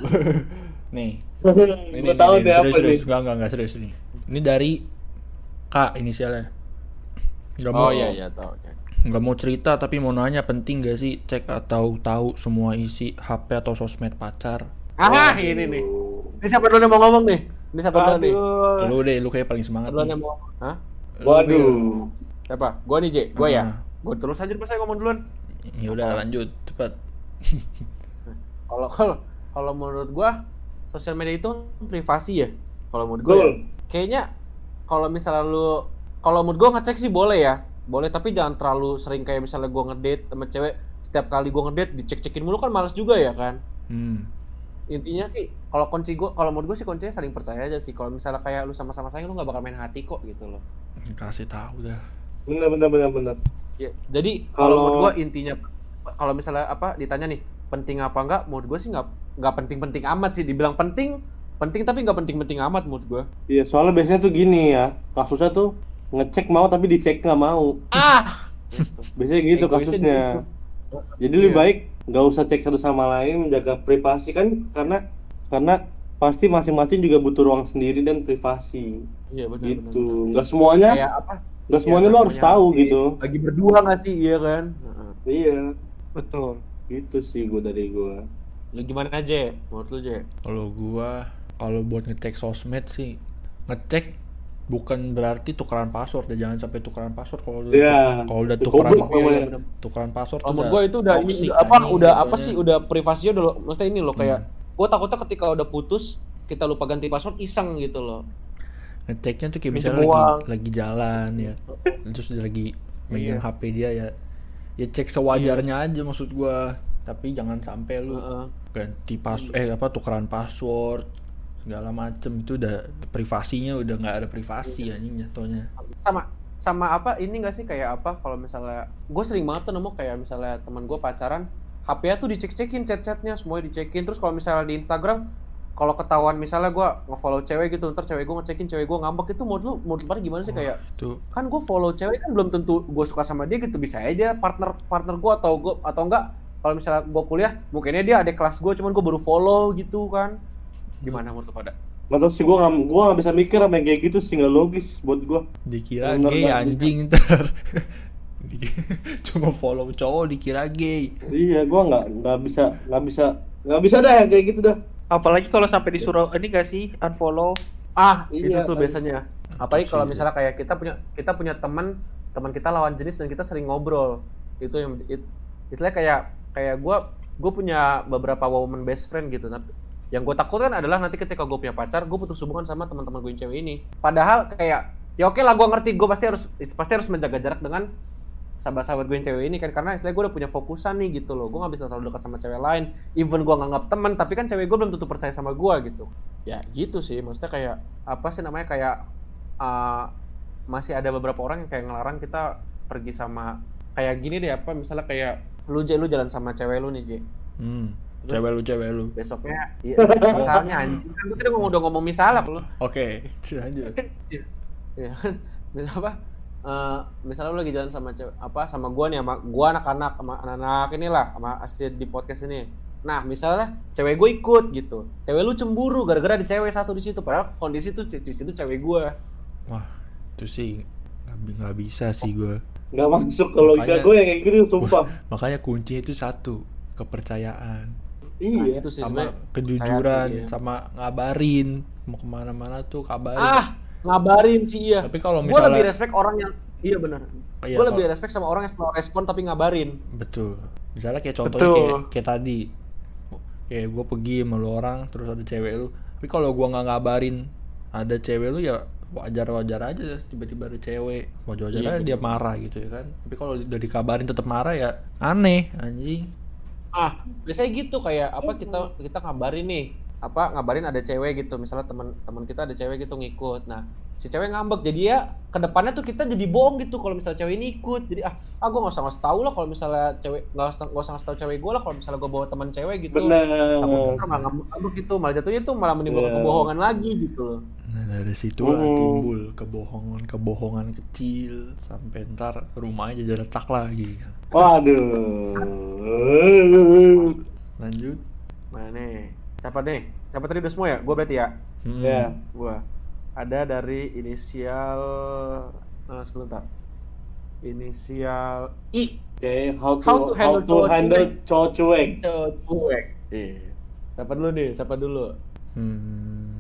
nih. Ini, Gue tahu deh serius, apa serius. nih. Enggak, enggak, enggak serius nih. Ini dari K inisialnya. Enggak mau Oh iya iya tahu. Oke. nggak mau cerita tapi mau nanya penting gak sih cek atau tahu semua isi HP atau sosmed pacar? Ah, ini nih. Ini siapa dulu yang mau ngomong nih? Ini siapa dulu nih? Lu deh, lu kayak paling semangat nih. yang mau. Hah? Waduh. Siapa? Gua nih J. Gua ya. Ah. Gua terus aja pas saya ngomong duluan. Ya udah lanjut, cepat. Kalau kalau kalau menurut gua sosial media itu privasi ya. Kalau menurut gua ya. kayaknya kalau misalnya lu kalau menurut gua ngecek sih boleh ya. Boleh tapi jangan terlalu sering kayak misalnya gua ngedate sama cewek setiap kali gua ngedate dicek-cekin mulu kan males juga ya kan. Hmm. Intinya sih kalau kunci gua kalau menurut gua sih kuncinya saling percaya aja sih. Kalau misalnya kayak lu sama-sama sayang lu nggak bakal main hati kok gitu loh. Kasih tahu dah. Bener bener bener bener. Ya, jadi kalau menurut gua intinya kalau misalnya apa ditanya nih penting apa enggak menurut gua sih nggak nggak penting-penting amat sih dibilang penting penting tapi nggak penting-penting amat menurut gua Iya, soalnya biasanya tuh gini ya, kasusnya tuh ngecek mau tapi dicek nggak mau. ah Biasanya gitu Egoisnya kasusnya. gitu. Jadi lebih Iya. baik nggak usah cek satu sama lain, menjaga privasi kan karena karena pasti masing-masing juga butuh ruang sendiri dan privasi Iya benar gitu. Nggak semuanya, Kayak apa? nggak semuanya Iya, lo harus semuanya tahu lagi- gitu. Lagi berdua nggak sih, iya kan? Heeh. Iya, Betul. gitu sih gue dari gue. Lu gimana aja? Menurut lu aja? Kalau gua kalau buat ngecek sosmed sih ngecek bukan berarti tukeran password ya jangan sampai tukeran password kalau udah Iya. kalau udah tukeran goblok namanya. tukeran password menurut gue itu udah ini toxic, apa anjing, udah apa sih udah privasinya udah lo- maksudnya ini loh kayak Hmm. gue takutnya ketika udah putus kita lupa ganti password iseng gitu loh. Ngeceknya tuh kayak misalnya lagi uang. lagi jalan ya. Terus dia lagi megang Iya. HP dia ya. Ya cek sewajarnya aja maksud gua. Tapi jangan sampai lu Heeh. ganti pas eh apa tukeran password segala macem. Itu udah privasinya udah nggak ada privasi anjing jatuhnya. Sama sama apa ini gak sih kayak apa kalau misalnya gue sering banget tuh nemu kayak misalnya teman gue pacaran HP-nya tuh dicek-cekin chat-chatnya semuanya dicekin. Terus kalau misalnya di Instagram kalau ketahuan misalnya gue nge-follow cewek gitu ntar cewek gue ngecekin cewek gue ngambek itu menurut lu menurut lu pada gimana sih? Kayak itu. kan gue follow cewek kan belum tentu gue suka sama dia gitu bisa aja partner partner gue atau gue atau enggak kalau misalnya gue kuliah mungkinnya dia ada kelas gue cuman gue baru follow gitu kan. Gimana menurut lu pada? Tau sih gue nggak gua nggak bisa mikir apa yang kayak gitu sih nggak logis buat gue. dikira Bener gay anjing ntar. Cuma follow cowok dikira gay. Iya, gue nggak nggak bisa nggak bisa nggak bisa dah yang kayak gitu dah. Apalagi kalau sampai disuruh ini gak sih? Unfollow? ah Iya, itu tuh kan. biasanya. Apalagi kalau misalnya kayak kita punya kita punya teman teman kita lawan jenis dan kita sering ngobrol. Itu yang it- istilahnya kayak kayak gue gue punya beberapa woman best friend gitu. Tapi yang gue takutkan adalah nanti ketika gue punya pacar gue putus hubungan sama teman-teman gue yang cewek ini. Padahal kayak ya oke lah gue ngerti gue pasti harus pasti harus menjaga jarak dengan sahabat-sahabat gue yang cewek ini kan karena istilahnya gue udah punya fokusan nih gitu loh. Gue gak bisa terlalu dekat sama cewek lain. Even gue nganggap teman tapi kan cewek gue belum tentu percaya sama gue gitu. Ya gitu sih. Maksudnya kayak apa sih namanya kayak uh, masih ada beberapa orang yang kayak ngelarang kita pergi sama kayak gini deh apa misalnya kayak lu J lu jalan sama cewek lu nih J hmm. Terus- cewek lu cewek lu. besoknya iya, misalnya anjing. Kan gue tadi udah ngomong misalnya lu oke lanjut. Ya kan misal apa eh, misalnya lu lagi jalan sama cewek apa sama gua nih sama gua anak-anak sama anak-anak inilah sama asli di podcast ini. Nah misalnya cewek gue ikut gitu. Cewek lu cemburu gara-gara ada cewek satu di situ padahal kondisi tuh di situ cewek gua. Wah itu sih nggak bi- nggak bisa sih gua. Nggak masuk ke logika gue yang kayak gitu, sumpah. makanya kunci itu satu kepercayaan. Nah, iya. itu sih sama kejujuran sih, iya. sama ngabarin mau ke mana-mana tuh kabarin. Ah ngabarin sih iya. Tapi kalau gue lebih misalnya respect orang yang iya benar. Iya, gue lebih respect sama orang yang selalu respon tapi ngabarin. Betul. Misalnya kayak contohnya Betul. kayak, kayak tadi. Kayak gue pergi sama lu orang terus ada cewek lu. Tapi kalau gua nggak ngabarin ada cewek lu ya wajar wajar aja tiba-tiba ada cewek. Wajar wajar Iya, aja dia marah gitu ya kan. Tapi kalau udah dikabarin tetap marah ya aneh anjing. Ah biasanya gitu kayak apa kita kita ngabarin nih apa ngabarin ada cewek gitu. Misalnya teman teman kita ada cewek gitu ngikut. Nah si cewek ngambek. Jadi ya ke depannya tuh kita jadi bohong gitu kalau misalnya cewek ini ikut. Jadi ah ah gue nggak usah ngasih tahu lah kalau misalnya cewek nggak usah nggak usah ngasih tahu cewek gue lah kalau misalnya gue bawa teman cewek gitu. Bener. takutnya malah ngambek gitu. Malah jatuhnya tuh malah menimbulkan Iya. kebohongan lagi gitu loh. Nah dari situlah Hmm. timbul kebohongan kebohongan kecil sampai ntar rumahnya jadi retak lagi. Waduh. lanjut. Mana nih siapa nih? Siapa tadi? Udah semua ya? Gue berarti ya? Hmm. Ya. gua. Ada dari inisial eh, sebentar. Inisial I. Oke, how to How to how handle to cowok handle cuek. cowok cuek. iya. Siapa dulu nih? Siapa dulu? Hmm.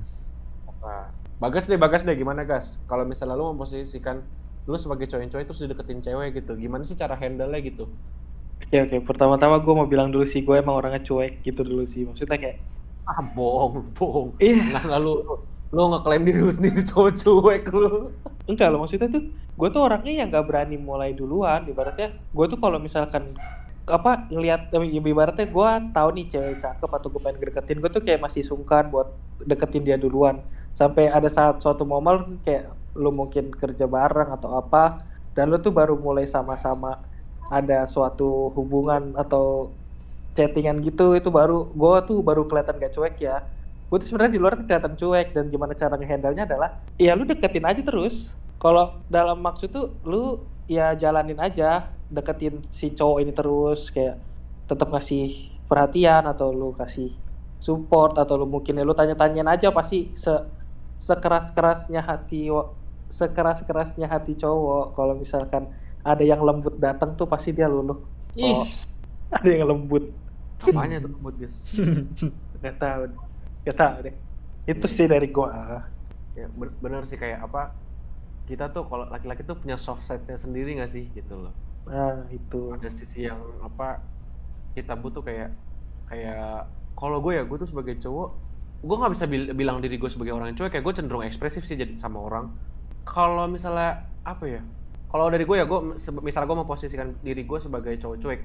apa? Bagas deh bagas deh. Gimana gas? Kalau misalnya lu memposisikan lu sebagai cowok cuek terus dideketin cewek gitu gimana sih cara handle nya gitu? Oke oke, pertama-tama gue mau bilang dulu sih gue emang orangnya cuek gitu dulu sih. Maksudnya kayak ah bohong bohong Iya. nah lalu lu ngeklaim diri lu sendiri cowok cuek lu enggak loh maksudnya tuh gue tuh orangnya yang gak berani mulai duluan. Ibaratnya gue tuh kalau misalkan apa ngelihat ibaratnya gue tahu nih cewek cakep atau gue pengen deketin gue tuh kayak masih sungkan buat deketin dia duluan sampai ada saat suatu momen kayak lu mungkin kerja bareng atau apa dan lu tuh baru mulai sama-sama ada suatu hubungan atau chattingan gitu itu baru gue tuh baru kelihatan gak cuek ya. Gue tuh sebenarnya di luar kelihatan cuek dan gimana cara ngehandle nya adalah ya lu deketin aja terus. Kalau dalam maksud tuh lu ya jalanin aja deketin si cowok ini terus kayak tetap ngasih perhatian atau lu kasih support atau lu mungkin ya lu tanya-tanyain aja pasti se sekeras-kerasnya hati sekeras-kerasnya hati cowok. Kalau misalkan ada yang lembut datang tuh pasti dia luluh. Is. ada yang lembut. Apanya tuh buat guys? nggak tahu nggak tahu deh. Itu sih dari gua. Ya ben- bener sih kayak apa kita tuh kalau laki-laki tuh punya soft side-nya sendiri nggak sih gitu loh. Nah itu. Ada sisi yang apa kita butuh kayak kayak kalau gue ya gue tuh sebagai cowok gue nggak bisa bil- bilang diri gue sebagai orang cuek kayak gue cenderung ekspresif sih jadi sama orang. Kalau misalnya apa ya kalau dari gue ya gue misalnya gue memposisikan diri gue sebagai cowok cuek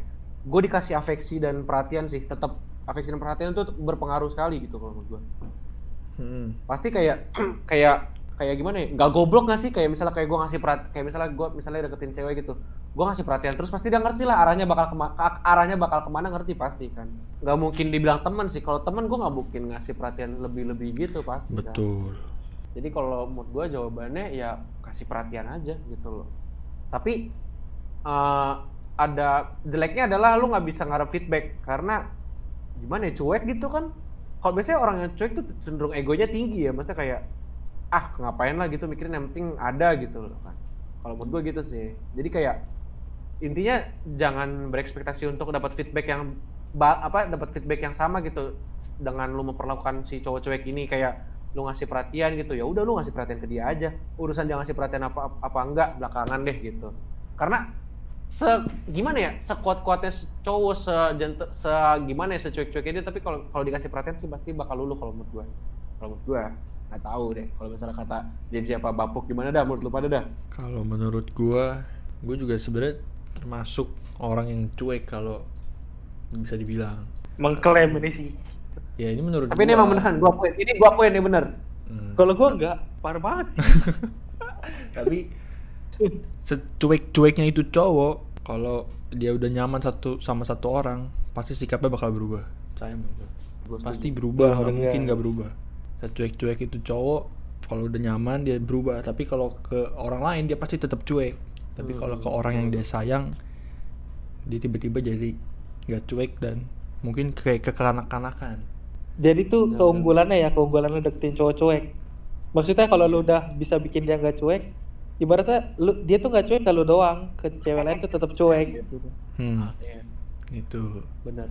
gue dikasih afeksi dan perhatian sih tetap afeksi dan perhatian itu berpengaruh sekali gitu kalau menurut gue Hmm. pasti kayak kayak kayak gimana ya nggak goblok nggak sih kayak misalnya kayak gue ngasih perhatian kayak misalnya gue misalnya deketin cewek gitu gue ngasih perhatian terus pasti dia ngerti lah arahnya bakal kema ke- arahnya bakal ke mana ngerti pasti kan nggak mungkin dibilang teman sih kalau teman gue nggak mungkin ngasih perhatian lebih lebih gitu pasti kan. Betul. jadi kalau menurut gue jawabannya ya kasih perhatian aja gitu loh tapi eh, ada jeleknya adalah lu nggak bisa ngarep feedback. Karena gimana ya cuek gitu kan. Kalau biasanya orang yang cuek tuh cenderung egonya tinggi ya. Maksudnya kayak ah ngapain lah gitu mikirin yang penting ada gitu loh kan. Kalau menurut gue gitu sih. Jadi kayak intinya jangan berekspektasi untuk dapat feedback yang apa dapat feedback yang sama gitu. Dengan lu memperlakukan si cowok cuek ini kayak lu ngasih perhatian gitu. Ya udah lu ngasih perhatian ke dia aja. Urusan dia ngasih perhatian apa apa enggak belakangan deh gitu. Karena se gimana ya? Sekuat kuatnya cowok se se gimana ya? Secuek cueknya dia tapi kalau kalau dikasih perhatian sih pasti bakal luluh kalau menurut gue kalau menurut gue nggak tahu deh. Kalau misalnya kata JJ apa bapuk gimana dah? Menurut lu pada dah? Kalau menurut gua, gua juga sebenarnya termasuk orang yang cuek kalau bisa dibilang. mengklaim ini sih. Ya ini menurut tapi ini gua- emang beneran gua akuin ini gua akuin ini bener. Hmm. kalau gua enggak parah banget sih. Tapi secuek-cueknya itu cowok, kalau dia udah nyaman satu sama satu orang, pasti sikapnya bakal berubah. Saya pasti berubah, nggak mungkin nggak berubah. Secuek-cuek itu cowok, kalau udah nyaman dia berubah. Tapi kalau ke orang lain dia pasti tetap cuek. Tapi Hmm. kalau ke orang yang dia sayang, dia tiba-tiba jadi nggak cuek dan mungkin kayak kekanak-kanakan. jadi tuh Ya, keunggulannya ya keunggulan lu deketin cowok cuek maksudnya kalau lu udah bisa bikin dia nggak cuek ibaratnya lu dia tuh nggak cuek kalau doang ke cewek lain tuh tetap cuek gitu. Hmm, Iya. itu. bener.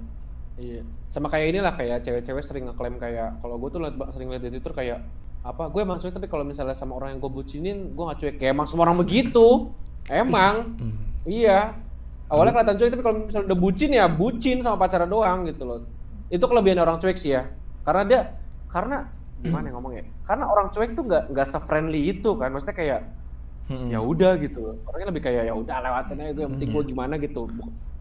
Iya. Sama kayak inilah kayak cewek-cewek sering ngeklaim kayak kalau gue tuh liat, sering liat di twitter kayak apa gue emang cuek tapi kalau misalnya sama orang yang gue bucinin gue gak cuek. Kayak emang semua orang begitu. Emang. Hmm. iya. Awalnya kelihatan cuek tapi kalau misalnya udah bucin ya bucin sama pacarnya doang gitu loh. Itu kelebihan orang cuek sih ya. Karena dia karena gimana ya ngomongnya? Karena orang cuek tuh nggak nggak se-friendly itu kan. Maksudnya kayak Hmm. ya udah gitu. Orangnya lebih kayak ya udah lewatin aja gue yang penting gue gimana gitu.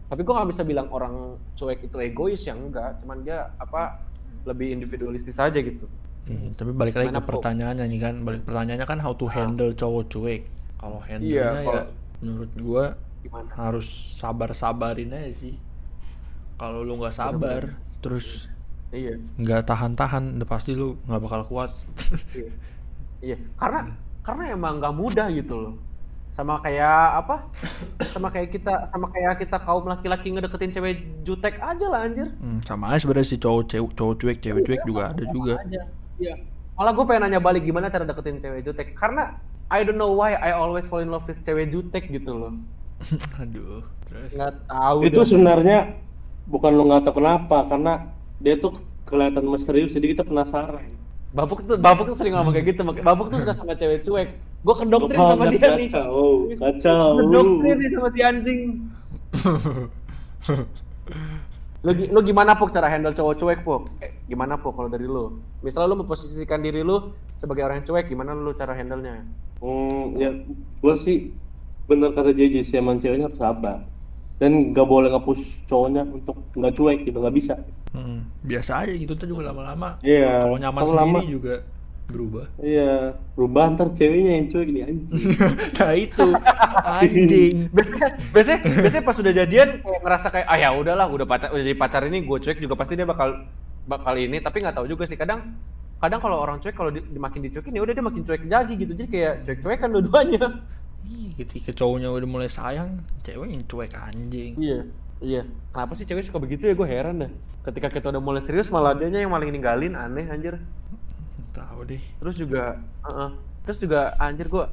Tapi gue nggak bisa bilang orang cuek itu egois yang enggak. Cuman dia apa lebih individualistis aja gitu. Iya, tapi balik lagi ke Mana, Po? pertanyaannya nih kan, balik pertanyaannya kan how to handle cowok cuek. Kalau handle-nya ya kalau- menurut gua gimana? harus sabar-sabarin aja sih. Kalau lu nggak sabar, terus iya. nggak tahan-tahan, udah pasti lu nggak bakal kuat. iya. Iya. Karena karena emang nggak mudah gitu loh. Sama kayak apa? Sama kayak kita sama kayak kita kaum laki-laki ngedeketin cewek jutek aja lah anjir. Hmm, sama aja sebenarnya sih cowok cewek cowok cuek, cewek cuek juga ada juga. aja. Iya. Malah gue pengen nanya balik gimana cara deketin cewek jutek? Karena I don't know why I always fall in love with cewek jutek gitu loh. Aduh, terus? Nggak tahu itu dah. sebenarnya bukan lo nggak tahu kenapa karena dia tuh kelihatan misterius jadi kita penasaran Babuk tuh, Babuk tuh sering ngomong kayak gitu. Babuk tuh suka sama cewek cuek. Gue kedoktrin sama dia nih. kacau kacau Kedoktrin nih sama si anjing. Gi- lu gimana Puk cara handle cowok cuek Puk? Eh, gimana Puk kalau dari lu? Misalnya lu memposisikan diri lu sebagai orang yang cuek, gimana lu cara handle-nya? Hmm, ya gua sih bener kata JJ sih emang ceweknya harus sabar dan nggak boleh nge-push cowoknya untuk nggak cuek gitu nggak bisa. Hmm, biasa aja gitu tuh juga lama-lama. Iya, Kalau nyaman kalau sendiri lama- juga berubah. iya berubah ntar ceweknya yang cuek nih anjing. Nah itu. Anjing. Biasanya, biasanya, biasanya pas udah jadian kayak ngerasa kayak ah ya udahlah udah pacar udah jadi pacar ini gue cuek juga pasti dia bakal bakal ini. Tapi nggak tahu juga sih kadang kadang kalau orang cuek kalau di, di- makin dicuekin ya udah dia makin cuek lagi gitu. Jadi kayak cuek-cuekan dua-duanya Ih, ketika cowoknya udah mulai sayang, cewek yang cuek anjing. Iya, iya. Kenapa sih cewek suka begitu ya? Gue heran dah. Ketika kita udah mulai serius, malah dianya yang maling ninggalin, aneh anjir. Tahu deh. Terus juga, uh-uh. terus juga anjir gue,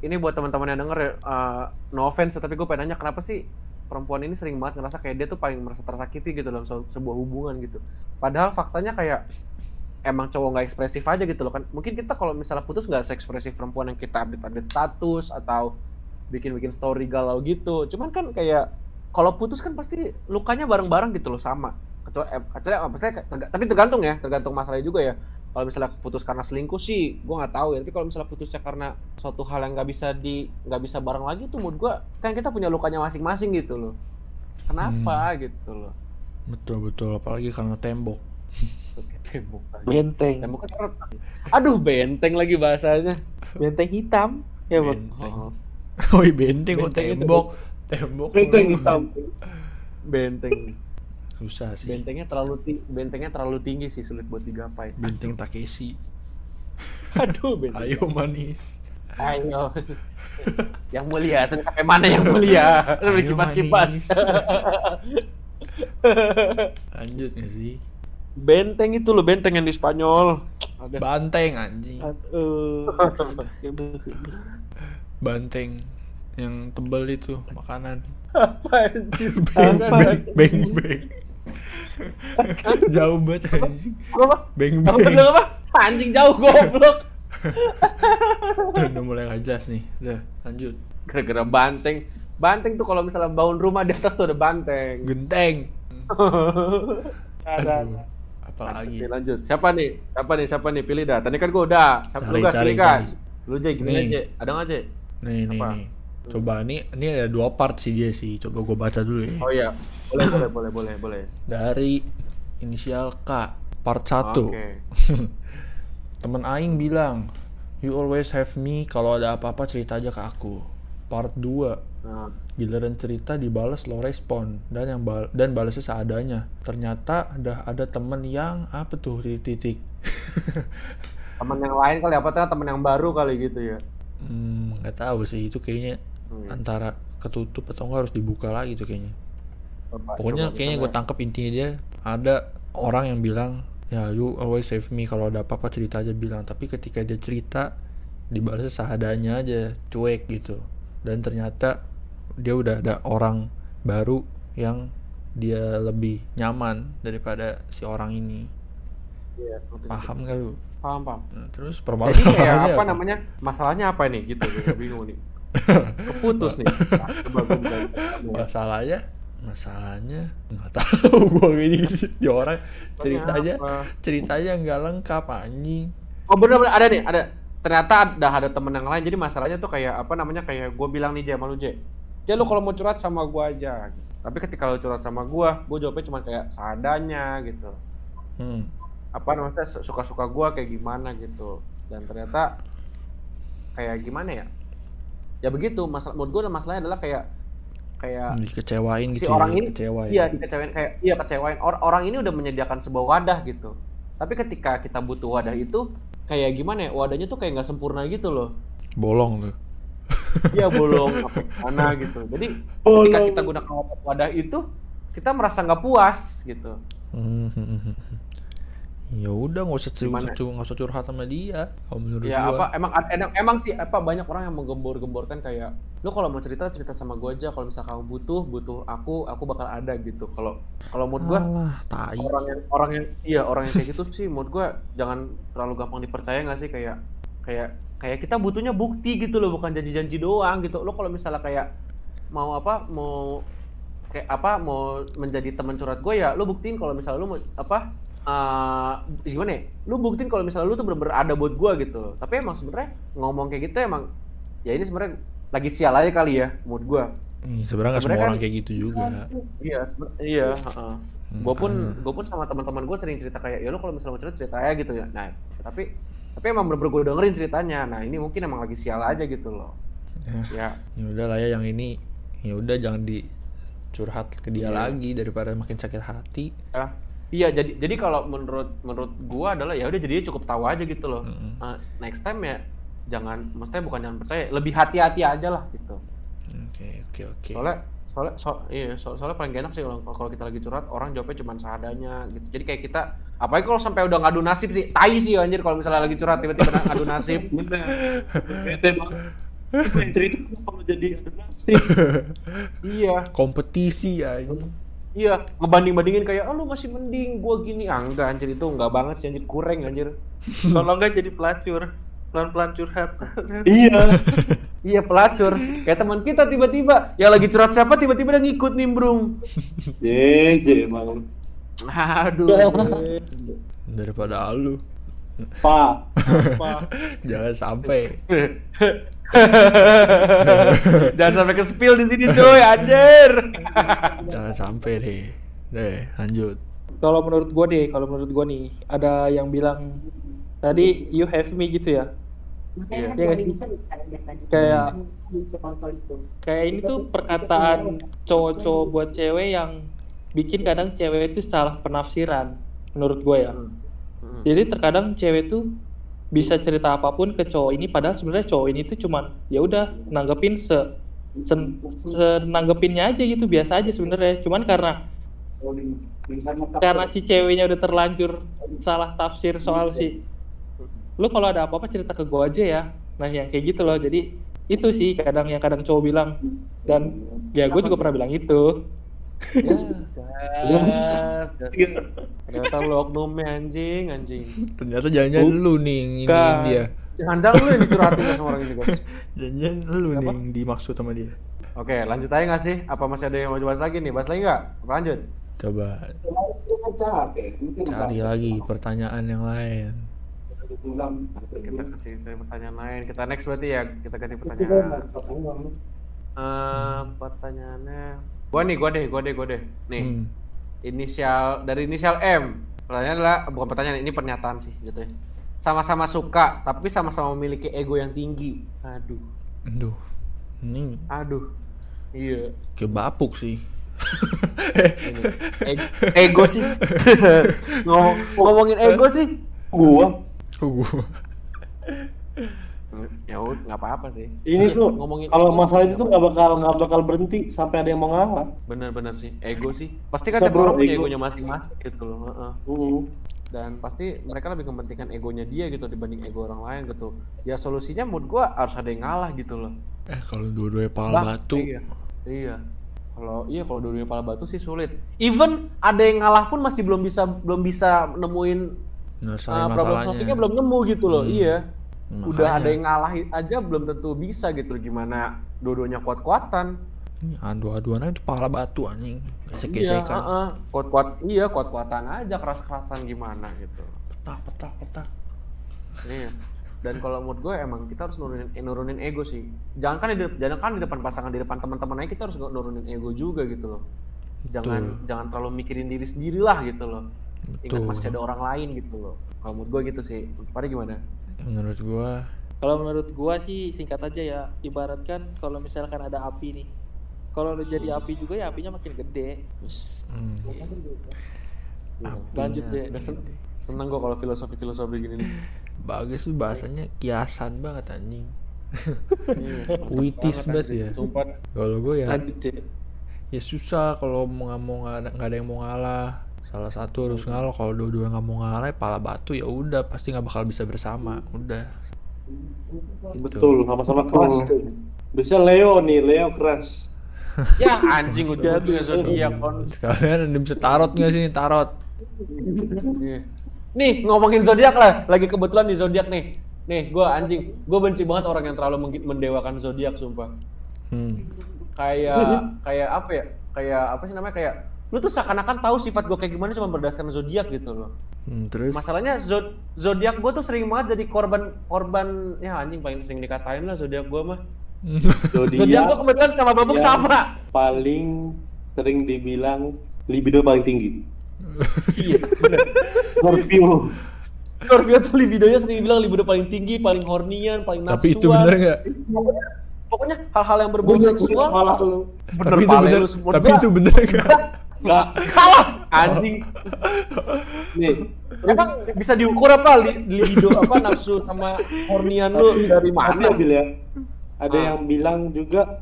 ini buat teman-teman yang denger ya, uh, no offense, tapi gue pengen nanya kenapa sih perempuan ini sering banget ngerasa kayak dia tuh paling merasa tersakiti gitu dalam se- sebuah hubungan gitu. Padahal faktanya kayak emang cowok nggak ekspresif aja gitu loh kan. Mungkin kita kalau misalnya putus nggak seekspresif perempuan yang kita update-update status atau bikin-bikin story galau gitu. Cuman kan kayak kalau putus kan pasti lukanya bareng-bareng gitu loh sama. Kecuali, eh, kecuali eh, maksudnya terga- tapi tergantung ya, tergantung masalahnya juga ya. Kalau misalnya putus karena selingkuh sih, gue nggak tahu ya. Tapi kalau misalnya putusnya karena suatu hal yang nggak bisa di nggak bisa bareng lagi tuh, menurut gue kan kita punya lukanya masing-masing gitu loh. Kenapa gitu loh? Betul betul apalagi karena tembok. Tembok lagi. Benteng. Tembok kan retak. Aduh benteng lagi bahasanya. Benteng hitam. Ya, Bang. Benteng. Oh, Oh, benteng kok Benteng itu. tembok. Tembok. Benteng hitam. benteng. Susah sih. Bentengnya terlalu ti- bentengnya terlalu tinggi sih sulit buat digapai. Benteng Takeshi. Aduh benteng. Ayo manis. Ayo. yang mulia, sampai mana yang mulia? Lebih Ayo, kipas-kipas. manis. Lanjut gak sih? Benteng itu loh, benteng yang di Spanyol. Ada. Banteng anjing. Aduh. Banteng yang tebel itu makanan. Apa anjir? Beng Ada, beng ada. beng beng. Jauh banget anjing. Beng Apa beng. apa? Anjing jauh goblok. Udah mulai gak jelas nih. Udah, lanjut. Gara-gara banteng. Banteng tuh kalau misalnya bangun rumah di atas tuh ada banteng. Genteng. Ada. Aduh, apalagi. Oke, lanjut. Siapa nih? Siapa nih? Siapa nih? Pilih dah. Tadi kan gua udah. Siapa Cari, lu gas, cari, gas. Lu Jay, gimana. Jay? Ada nggak Jay? Nih nih nih. Coba nih, ini ada dua part sih dia sih. Coba gue baca dulu ya. Oh iya. Boleh, boleh, boleh, boleh, boleh. Dari inisial K, part 1. Oke. Temen Aing bilang, You always have me, kalau ada apa-apa cerita aja ke aku. Part 2, Nah, giliran cerita dibales lo respon dan yang bal dan balasnya seadanya. Ternyata udah ada temen yang apa tuh titik. teman yang lain kali apa tuh teman yang baru kali gitu ya. Hmm, nggak tahu sih itu kayaknya Hmm. antara ketutup atau enggak harus dibuka lagi tuh kayaknya. Coba- Pokoknya coba kayaknya gue misalnya- tangkep intinya dia ada orang yang bilang ya you always save me kalau ada apa-apa cerita aja bilang tapi ketika dia cerita dibalasnya seadanya aja cuek gitu dan ternyata dia udah ada orang baru yang dia lebih nyaman daripada si orang ini Iya, paham gak lu? Paham, paham. Nah, terus Jadi permasalahannya kayak apa apa? namanya? Masalahnya apa nih gitu? Gue bingung nih. Keputus nih. Nah, masalahnya masalahnya nggak tahu gue gini di orang ceritanya apa? ceritanya nggak lengkap anjing Oh bener-bener ada nih, ada. Ternyata ada ada temen yang lain. Jadi masalahnya tuh kayak apa namanya? Kayak gue bilang nih Jay sama lu Jay. Jay lu kalau mau curhat sama gue aja. Tapi ketika lu curhat sama gue, gue jawabnya cuma kayak seadanya gitu. hmm. apa namanya su- suka-suka gua kayak gimana gitu dan ternyata kayak gimana ya ya begitu masalah menurut gua masalahnya adalah kayak kayak dikecewain si gitu orang ya, ini kecewa iya ya. dikecewain kayak iya kecewain Or- orang ini udah menyediakan sebuah wadah gitu tapi ketika kita butuh wadah itu kayak gimana ya wadahnya tuh kayak nggak sempurna gitu loh bolong tuh iya bolong apa gimana gitu. Jadi ketika kita gunakan wadah itu kita merasa nggak puas gitu. Hmm, ya udah nggak usah curhat nggak usah curhat sama dia kalau menurut Ya gua. apa emang emang, emang sih apa banyak orang yang menggembor-gemborkan kayak lu kalau mau cerita cerita sama gua aja. Kalau misalnya kamu butuh butuh aku aku bakal ada gitu. Kalau kalau gua Alah, tai. orang yang orang yang iya orang yang kayak gitu sih menurut gua jangan terlalu gampang dipercaya nggak sih? Kayak kayak kayak kita butuhnya bukti gitu loh bukan janji-janji doang gitu. Lo kalau misalnya kayak mau apa mau kayak apa mau menjadi teman curhat gue ya lu buktiin kalau misalnya lu mau apa eh gimana ya? Lu buktiin kalau misalnya lu tuh bener-bener ada buat gue gitu. Tapi emang sebenarnya ngomong kayak gitu emang ya ini sebenarnya lagi sial aja kali ya menurut gue. Ih, sebenarnya nggak semua sebenarnya orang kan- kayak gitu juga. Iya iya heeh. Hmm, gue pun ah. gue pun sama teman-teman gue sering cerita kayak ya lu kalau misalnya mau cerita cerita aja gitu ya. Nah tapi tapi emang bener-bener gue dengerin ceritanya. Nah ini mungkin emang lagi sial aja gitu loh. Ya, ya. Ya udah lah ya yang ini ya udah jangan dicurhat ke dia Iya. lagi daripada makin sakit hati. Ya. Iya jadi jadi kalau menurut menurut gua adalah ya udah jadinya cukup tahu aja gitu loh. Mm-mm. Nah, next time ya jangan maksudnya bukan jangan percaya lebih hati-hati aja lah gitu. Oke oke oke. soalnya soalnya so, iya so- soalnya paling gak enak sih kalau kalau kita lagi curhat orang jawabnya cuma seadanya gitu. Jadi kayak kita apalagi kalau sampai udah ngadu nasib sih tai sih anjir kalau misalnya lagi curhat tiba-tiba ngadu nasib. Bener. Bete banget. Itu cerita kalau jadi adu nasib. Iya. Kompetisi ya. iya ngebanding-bandingin kayak oh lu masih mending gua gini. Ah enggak anjir itu enggak banget sih anjir. Kurang anjir. Kalau enggak jadi pelacur, pelan-pelan curhat. iya iya pelacur kayak teman kita tiba-tiba yang lagi curhat siapa tiba-tiba dia ngikut nimbrung jeje emang aduh Daripada lu. pak Jangan sampai. Jangan sampai ke spill di sini coy, anjir. Jangan sampai deh. Deh, lanjut. Kalau menurut gua deh, kalau menurut gua nih, ada yang bilang tadi you have me gitu ya. Iya. Iya nggak sih? Kayak kayak ini tuh perkataan cowok-cowok buat cewek yang bikin kadang cewek itu salah penafsiran menurut gue ya. Hmm. Jadi terkadang cewek tuh bisa cerita apa pun ke cowok ini padahal sebenarnya cowok ini tuh cuman ya udah nanggepin se, sen- senanggepinnya aja gitu biasa aja sebenarnya. Cuman karena karena si ceweknya udah terlanjur salah tafsir soal si lu kalau ada apa-apa cerita ke gue aja ya nah yang kayak gitu loh jadi itu sih kadang yang kadang cowok bilang dan ya gue juga pernah bilang itu Ya, gas, gas. Ternyata lu oknumnya anjing, anjing. Ternyata jangan-jangan lu nih ini dia. Jangan-jangan lu yang dicurhatin sama orang ini, guys. Jangan-jangan lu nih yang dimaksud sama dia. Oke, lanjut aja nggak sih? Apa masih ada yang mau bahas lagi nih? Bahas lagi nggak? Lanjut. Coba cari lagi pertanyaan yang lain. Kita kasih dari pertanyaan lain. Kita next berarti ya. Kita ganti pertanyaan. Eh, pertanyaannya. Gua nih, gua deh, gua deh, gua deh. Nih, Hmm. inisial dari inisial M. Pertanyaan adalah bukan pertanyaan, ini pernyataan sih gitu ya. Sama-sama suka, tapi sama-sama memiliki ego yang tinggi. Aduh, Aduh. Ini aduh. Iya. kayak bapuk sih. Ego, ego sih. Ngomong, ngomongin ego sih. gua Uh. Ya udah, nggak apa-apa sih. ini tuh ngomongin kalau masalah itu tuh nggak bakal nggak bakal berhenti sampai ada yang mau ngalah bener-bener sih ego sih. Pasti kan tiap orang punya ego. egonya masing-masing gitu loh. heeh. Hmm. dan pasti mereka lebih mementingkan egonya dia gitu dibanding ego orang lain gitu ya solusinya menurut gua harus ada yang ngalah gitu loh Eh kalau dua-duanya pala Bang, batu. iya iya kalau iya kalau dua-duanya pala batu sih sulit even ada yang ngalah pun masih belum bisa belum bisa nemuin uh, problem solvingnya belum nemu gitu loh Hmm. iya Makanya. udah ada yang ngalah aja belum tentu bisa gitu gimana dua-duanya kuat-kuatan adu-aduan aja pala batu anjing. iya Gesek-gesekan. heeh. kuat-kuat iya kuat-kuatan aja keras-kerasan gimana gitu Petak petak petak. Iya. Dan kalau menurut gue emang kita harus nurunin, eh, nurunin ego sih. Jangan kan di, jangan kan di depan pasangan, di depan teman-teman aja kita harus nurunin ego juga gitu loh. Jangan Betul. jangan terlalu mikirin diri sendiri lah gitu loh. Ingat masih ada orang lain gitu loh. Kalau menurut gue gitu sih. Pada gimana? Menurut gua kalau menurut gua sih singkat aja ya ibaratkan kalau misalkan ada api nih kalau udah jadi api juga ya apinya makin gede hmm, Iya. lanjut deh sen- seneng gue kalau filosofi-filosofi gini nih. bagus tuh bahasanya kiasan banget anjing. Iya. Puitis banget ya. Kalau gue ya lanjut deh ya susah kalau mau nggak mau nggak ada yang mau ngalah. Salah satu harus ngalah. Kalau dua-dua nggak mau ngalah, ya pala batu ya udah pasti nggak bakal bisa bersama. Udah. Gitu. betul sama-sama keras tuh bisa Leo nih Leo keras Ya anjing udah punya zodiak kon. Sekalian ada bisa tarot nggak sih tarot? Iya. Nih ngomongin zodiak lah, lagi kebetulan di zodiak nih. Nih, gue anjing, gue benci banget orang yang terlalu mendewakan zodiak, sumpah. Hmm. Kayak, kayak apa ya? Kayak apa sih namanya? Kayak lu tuh seakan-akan tahu sifat gue kayak gimana cuma berdasarkan zodiak gitu loh. Hmm, terus Masalahnya zod zodiak gue tuh sering banget jadi korban korban ya anjing paling sering dikatain lah zodiak gue mah. Zodiak zodiak gue kebetulan sama Babuk sama. paling sering dibilang libido paling tinggi Iya. Scorpio Scorpio tuh libidonya sering bilang libido paling tinggi, paling hornian, paling nafsuan. tapi itu bener nggak? Pokoknya, hal-hal yang berbau seksual malah lu bener tapi itu bener. Tapi itu bener nggak? Enggak. Kalah anjing. Nih, Emang bisa diukur apa li- libido apa nafsu sama hornian lu dari Tapi mana? Bil ya, ada Ah. yang bilang juga,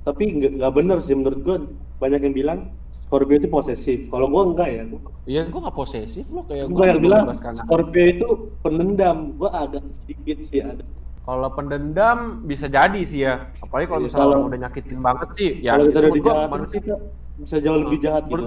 tapi nggak bener sih menurut gua. Banyak yang bilang Scorpio itu posesif. Kalau gua enggak ya. Iya, gua gak posesif lo kayak Gua yang bilang. Scorpio itu pendendam. Gua agak sedikit sih ada. Kalau pendendam bisa jadi sih ya. Apalagi kalau Iya, misalnya kalau- orang udah nyakitin banget sih. Ya, Kalau kita udah dijahatin manusia- kita bisa jauh lebih Ah, jahat gitu.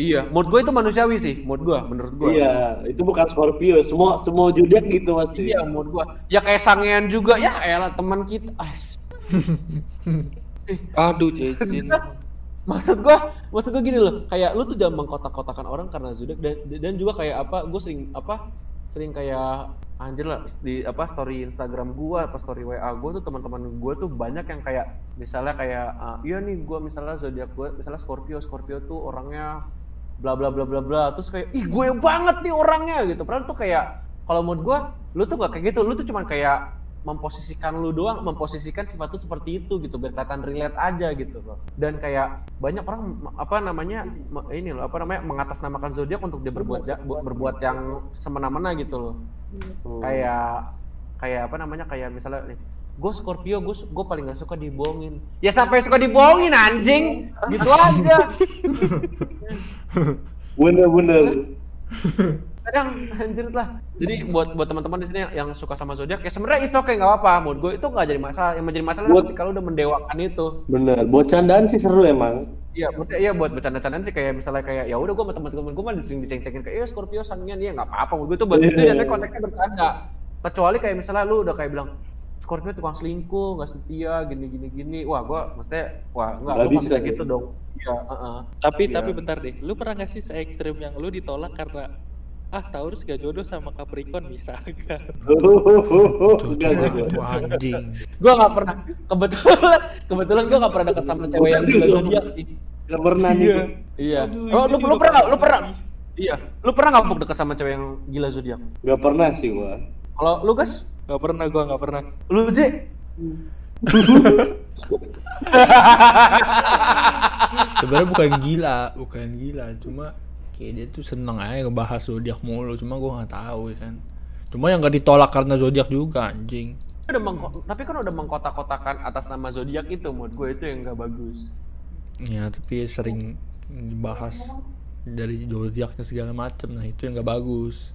Iya, menurut gue itu manusiawi sih, menurut gua, menurut gua. Iya, itu bukan Scorpio. Semua semua zodiak gitu pasti. Iya, menurut gua. Ya kayak sangean juga, ya elah teman kita. Ais. Aduh, Cecin. maksud gua maksud gua gini loh kayak lu tuh jangan mengkotak-kotakan orang karena zodiak dan dan juga kayak apa gue sering apa sering kayak anjir lah di apa story Instagram gua apa story WA gua tuh teman-teman gua tuh banyak yang kayak misalnya kayak ah, iya nih gua misalnya zodiak gua misalnya Scorpio Scorpio tuh orangnya bla bla bla bla bla terus kayak ih gue banget nih orangnya gitu. Padahal tuh kayak kalau menurut gua lu tuh gak kayak gitu. Lu tuh cuman kayak memposisikan lu doang memposisikan sifat lu seperti itu gitu biar kelihatan relate aja gitu loh. Dan kayak banyak orang apa namanya ini loh apa namanya mengatasnamakan zodiak untuk dia berbuat ja- berbuat yang semena-mena gitu loh. Hmm. kayak kayak apa namanya kayak misalnya nih gue Scorpio gue gue paling gak suka dibohongin. Ya sampai suka dibohongin anjing? Gitu aja. Bener-bener. kadang anjir lah jadi buat buat teman-teman di sini yang, yang suka sama zodiak ya sebenarnya it's okay nggak apa-apa menurut gue itu nggak jadi masalah yang menjadi masalah Buat- ketika lu udah mendewakan itu Bener. Buat candaan sih seru emang. Iya, maksudnya iya buat bercanda-candaan sih kayak misalnya kayak ya udah gue sama teman-teman gue mah sering diceng-cengin kayak iya Scorpio sangian dia nggak apa-apa menurut gue itu buat itu Iya. jadinya konteksnya bercanda. Kecuali kayak misalnya lu udah kayak bilang Scorpio tukang selingkuh, nggak setia, gini gini gini. Wah, gue maksudnya wah enggak Nggak lu nggak bisa ya. gitu dong. Iya, heeh. Tapi Iya. tapi bentar deh, lu pernah gak sih se ekstrim yang lu ditolak karena ah Taurus gak jodoh sama Capricorn misalkan? Tuh, Enggak, tuh, enggak. tuh anjing. Gue nggak pernah kebetulan kebetulan gue nggak pernah dekat sama cewek yang gila zodiak sih. Enggak pernah nih. Iya. Iya. Aduh, Oh, lu lu pernah nggak? Lu pernah? Iya. Lu pernah nggak Puk, dekat sama cewek yang gila zodiak? Enggak pernah sih gua. Kalau lu guys, Gak pernah, gua gak pernah. lu J? Sebenarnya bukan gila, bukan gila, cuma kayak dia tuh seneng aja ngebahas zodiak mulu, cuma gua nggak tahu ya kan. Cuma yang gak ditolak karena zodiak juga anjing. udah mengko- tapi kan udah mengkotak-kotakan atas nama zodiak itu menurut gue itu yang gak bagus Ya, tapi sering dibahas dari zodiaknya segala macem, nah itu yang gak bagus.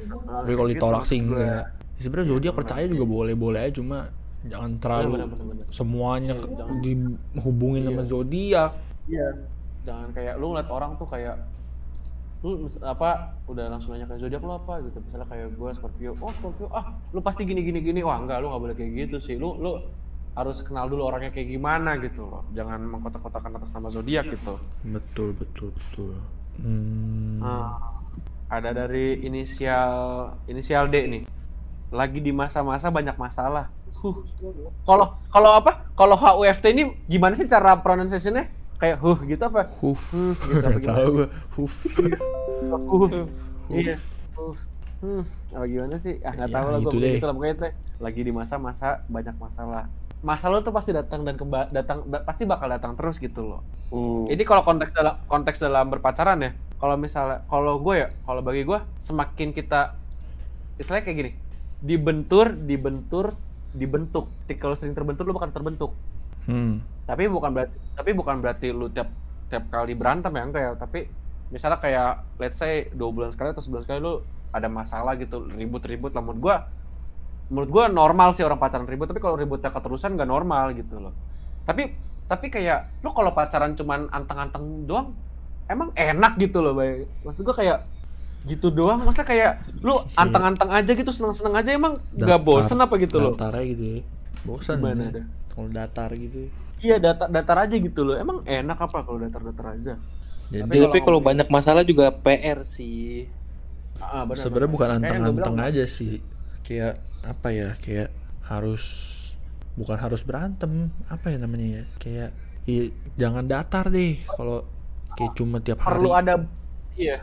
Tapi kalau ditolak sih enggak. Ya, Sebenarnya zodiak percaya juga boleh-boleh aja, cuma jangan terlalu Bener, bener, bener. semuanya Iya, jangan. dihubungin sama zodiak. iya jangan kayak lu ngeliat orang tuh kayak lu mis- apa udah langsung nanya kayak zodiak lu apa gitu misalnya kayak gue Scorpio oh Scorpio ah lu pasti gini gini gini wah enggak lu nggak boleh kayak gitu sih lu lu harus kenal dulu orangnya kayak gimana gitu loh jangan mengkotak-kotakan atas nama zodiak gitu Betul, betul, betul. Hmm. Ah, ada dari inisial inisial D nih. Lagi di masa-masa banyak masalah. Huh. Kalau kalau apa? Kalau HUFT ini gimana sih cara pronunciation-nya? Kayak huh gitu apa? Huf, Hmm, gitu apa tahu gua. Huf. Huh. Iya. Huh. Hmm, apa gimana sih? Ah nggak Ya, tahu lah gue gitu gitu lah pokoknya teh. Lagi di masa-masa banyak masalah. Masalah tuh pasti datang dan kemba datang ba- pasti bakal datang terus gitu loh. Hmm. Ini kalau konteks dalam konteks dalam berpacaran ya, kalau misalnya kalau gue ya, kalau bagi gue semakin kita istilahnya kayak gini, dibentur, dibentur, dibentuk. Lo sering terbentur, lo bakal terbentuk. Hmm. Tapi bukan berarti tapi bukan berarti lu tiap tiap kali berantem ya enggak ya, tapi misalnya kayak let's say dua bulan sekali atau sebulan sekali lu ada masalah gitu, ribut-ribut lah menurut gue menurut gue normal sih orang pacaran ribut, tapi kalau ributnya keterusan nggak normal gitu loh. Tapi tapi kayak lu kalau pacaran cuman anteng-anteng doang, emang enak gitu loh, bay. Maksud gue kayak gitu doang, maksudnya kayak lu Iya. anteng-anteng aja gitu, seneng-seneng aja emang nggak bosen apa gitu loh? Datar aja gitu ya. Bosan Gimana ya. Kalau datar gitu. Iya datar datar aja gitu loh. Emang enak apa kalau datar-datar aja? Jadi Tapi Tapi kalau kalau- banyak masalah juga PR sih. Ah, benar, sebenarnya benar. bukan anteng-anteng bilang, aja sih. Kayak apa ya? Kayak harus bukan harus berantem, apa ya namanya ya? Kayak i- jangan datar deh kalau kayak cuma tiap hari. Perlu ada iya,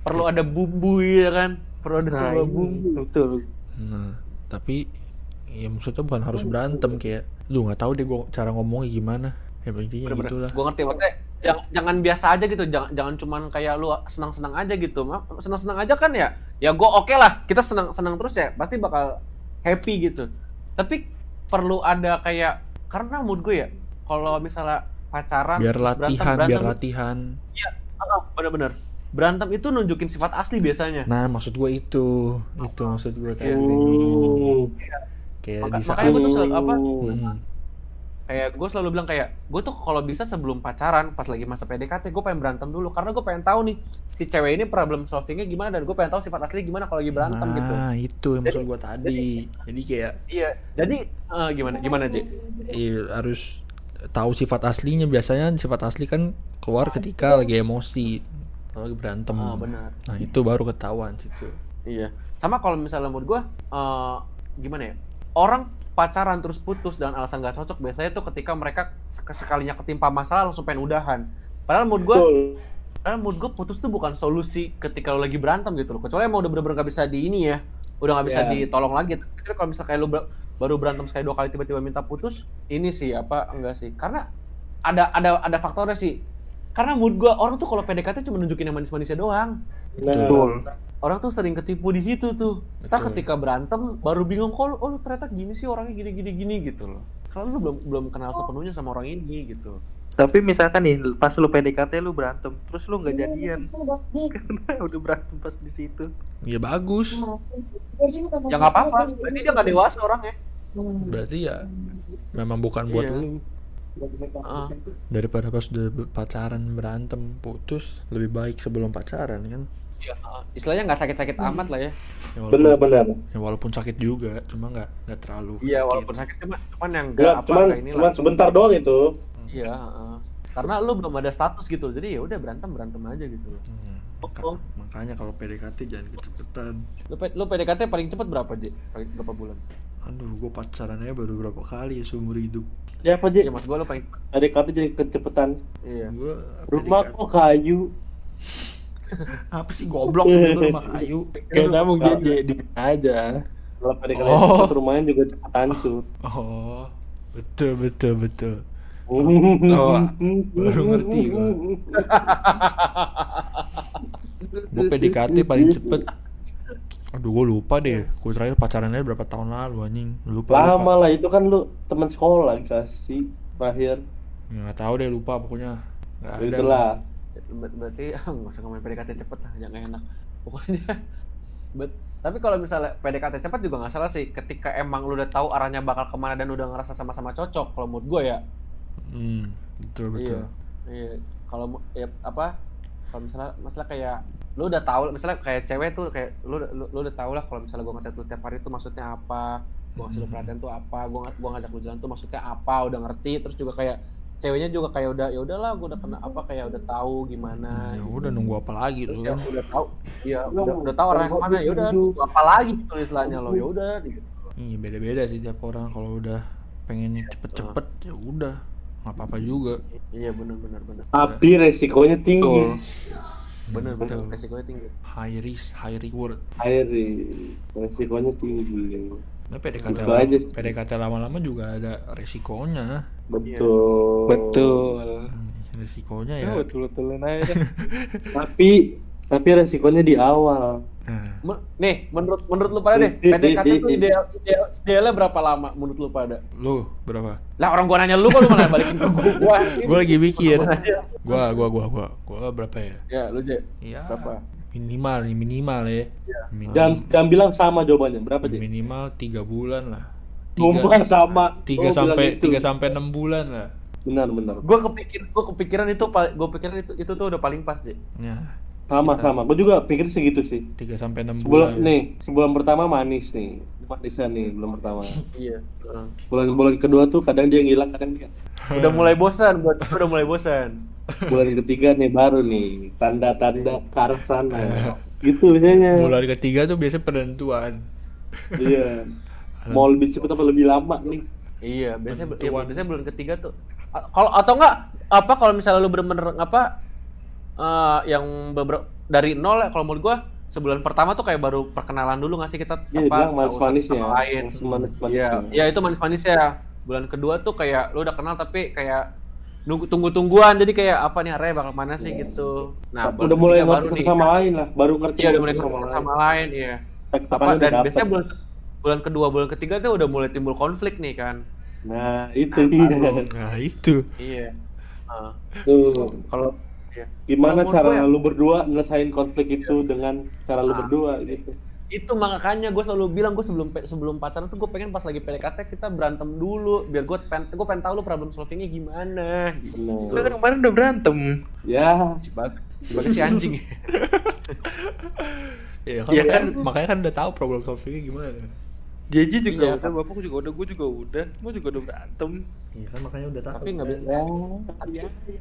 perlu ada bumbu ya kan? Perlu ada sebuah bumbu. betul. Nah, tapi ya maksudnya bukan harus berantem kayak lu nggak tahu deh gua cara ngomongnya gimana. Ya intinya Bener-bener. gitulah. Gue ngerti maksudnya jangan, jangan biasa aja gitu. Jangan jangan cuman kayak lu senang-senang aja gitu. Senang-senang aja kan ya? Ya gue oke lah. Kita senang-senang terus ya pasti bakal happy gitu. Tapi perlu ada kayak karena mood gue ya kalau misalnya pacaran biar latihan berantem, biar berantem, latihan. Ah, bener-bener. Berantem itu nunjukin sifat asli biasanya. Nah maksud gue itu. Itu maksud gue tadi. Hmm. Kayak Maka- di saat makanya gue tuh selalu apa? Hmm. kayak gue selalu bilang kayak gue tuh kalau bisa sebelum pacaran pas lagi masa PDKT gue pengen berantem dulu. Karena gue pengen tahu nih si cewek ini problem solvingnya gimana dan gue pengen tahu sifat asli gimana kalau lagi berantem gitu. nah itu yang maksud gue tadi. jadi kayak iya jadi eh, gimana gimana J iya, harus tahu sifat aslinya. Biasanya sifat asli kan keluar ketika lagi emosi kalau lagi berantem. Oh benar. Nah itu baru ketahuan situ. Iya. Sama kalau misalnya menurut gue eh, gimana ya orang pacaran terus putus dengan alasan gak cocok biasanya tuh ketika mereka sek- sekalinya ketimpa masalah langsung pengen udahan padahal menurut gue. Karena menurut gue putus tuh bukan solusi ketika lo lagi berantem gitu loh. Kecuali emang udah bener-bener gak bisa di ini ya. Udah gak bisa Ya. ditolong lagi. Kecuali kalau misalnya kayak lo ber- baru berantem sekali dua kali tiba-tiba minta putus. Ini sih apa enggak sih. Karena ada ada ada faktornya sih. Karena mood gue orang tuh kalau PDKT cuma nunjukin yang manis-manisnya doang. Nah, Betul. Orang tuh sering ketipu di situ tuh. Betul. ketika berantem baru bingung kok oh lu ternyata gini sih orangnya gini gini gini gitu loh. Kalau lu belum belum kenal sepenuhnya sama orang ini gitu. Tapi misalkan nih pas lu PDKT lu berantem, terus lu nggak jadian karena udah berantem pas di situ. ya bagus Ya nggak apa-apa. Berarti dia nggak dewasa orangnya. berarti ya memang bukan buat Iya. lu Ah. daripada pas udah pacaran berantem putus lebih baik sebelum pacaran kan Uh, istilahnya nggak sakit-sakit amat lah ya. ya walaupun, Bener-bener. ya walaupun sakit juga cuma nggak nggak terlalu Iya, walaupun sakit cuma cuman yang nggak apa cuman, ini cuman lah. sebentar doang itu. Iya, uh, karena lu belum ada status gitu. Jadi ya udah berantem berantem aja gitu loh. Hmm, maka- Oh. makanya kalau PDKT jangan kecepetan Lu, lu PDKT paling cepet berapa, J? Paling berapa bulan? aduh gue pacarannya baru berapa kali ya seumur hidup Ya apa Iya, aja? mas gua lu paling kata jadi kecepetan. iya. gue Rumah kok kayu. apa sih goblok juga rumah kayu Karena mungkin jadi aja. Kalau PDKT Oh. cepet rumahnya juga cepet hancur. oh betul betul betul Oh, baru ngerti gua. gue PDKT paling cepet aduh gue lupa deh gue terakhir pacarannya berapa tahun lalu anjing lupa Lama lupa. lah itu kan lu teman sekolah dikasih terakhir. Ya, nggak tahu deh lupa pokoknya nggak ada Itulah. Ber- berarti nggak usah ngomongin PDKT cepet lah, jangan enak. Pokoknya bet- tapi kalau misalnya PDKT cepet juga nggak salah sih ketika emang lu udah tahu arahnya bakal ke mana dan udah ngerasa sama-sama cocok kalau mood gue ya hmm, betul betul Iya. Iya. Kalau ya apa? Kalau misalnya masalah kayak lu udah tahu misalnya kayak cewek tuh kayak lu lu, lu udah tahu lah kalau misalnya gua ngechat lu tiap hari itu maksudnya apa gua ngasih lu perhatian tuh apa gua ng- gua ngajak lu jalan tuh maksudnya apa udah ngerti terus juga kayak ceweknya juga kayak udah ya udahlah gua udah kena apa kayak udah tahu gimana ya gitu. udah nunggu apa lagi terus tuh ya kan udah tahu iya udah, udah tahu arahnya ke mana ya udah tunggu apa lagi gitu istilahnya lo ya udah gitu. Iya beda-beda sih tiap orang kalau udah pengen cepet-cepet ya udah nggak apa-apa juga iya benar benar benar Tapi resikonya tinggi. benar benar Betul. resikonya tinggi high risk high reward Airi, resikonya tinggi. nah PDKT Gitu lama. PDKT lama-lama juga ada resikonya Betul. Betul. Hmm, resikonya Ya, ya betul-betulin aja. dah. Tapi tapi resikonya di awal. nah, nih menurut menurut lu pada deh PDKT di- ideal, ideal idealnya berapa lama menurut lu pada lu berapa lah orang gua nanya lu kok lu malah balikin ke gua gue lagi mikir Gua gua gua gua gua gua berapa ya ya lu je ya Berapa? minimal nih minimal ya minimal, Jangan jangan bilang sama jawabannya. Berapa sih? minimal tiga bulan lah Ngomong sama. tiga Oh, sampai gitu. tiga sampai enam bulan lah Benar benar. gua kepikir gua kepikiran itu gua pikiran itu itu tuh udah paling pas je ya Sama sekitar sama. Gue juga pikir segitu sih. tiga sampai enam Sebulan bulan nih, sebulan pertama manis nih. Manisnya nih bulan pertama. iya. Bulan-bulan kedua tuh kadang dia ngilang, kadang dia. udah mulai bosan buat udah mulai bosan Bulan ketiga nih baru nih tanda-tanda ke arah sana. gitu biasanya. bulan ketiga tuh biasanya penentuan Iya. Mau lebih cepet apa lebih lama nih? iya biasanya Penentuan. biasanya bulan ketiga tuh kalau atau enggak apa kalau misalnya lu bener-bener apa eh, yang beberapa dari nol ya kalau menurut gua sebulan pertama tuh kayak baru perkenalan dulu nggak sih kita Iya, apa bilang manis-manisnya. sama lain Manis-manisnya. Iya, ya itu manis-manis ya. Bulan kedua tuh kayak lu udah kenal tapi kayak nunggu tunggu-tungguan jadi kayak apa nih arahnya bakal mana sih gitu. Nah, udah mulai baru ngerti satu sama lain lah baru ngerti Iya, udah mulai sama, sama lain, iya. Apa dan biasanya bulan bulan kedua, bulan ketiga tuh udah mulai timbul konflik nih kan. nah itu dia Nah itu. Iya. Nah, tuh kalau iya. gimana Kalau cara ya- lu berdua nyelesain konflik itu dengan cara lu Ah. berdua gitu itu makanya gue selalu bilang gue sebelum sebelum pacaran tuh gue pengen pas lagi PDKT kita berantem dulu biar gue pengen gue pengen tahu lu problem solvingnya gimana gitu. Lu kan kemarin udah berantem. ya Si Bag, si anjing. Ya kan, Iya kan, kan? makanya kan udah tahu problem solvingnya gimana. Jeji juga Iya. udah, bapakku juga udah, gue juga udah, gue juga udah berantem. Iya kan makanya udah tahu. tapi nggak bisa ya tapi,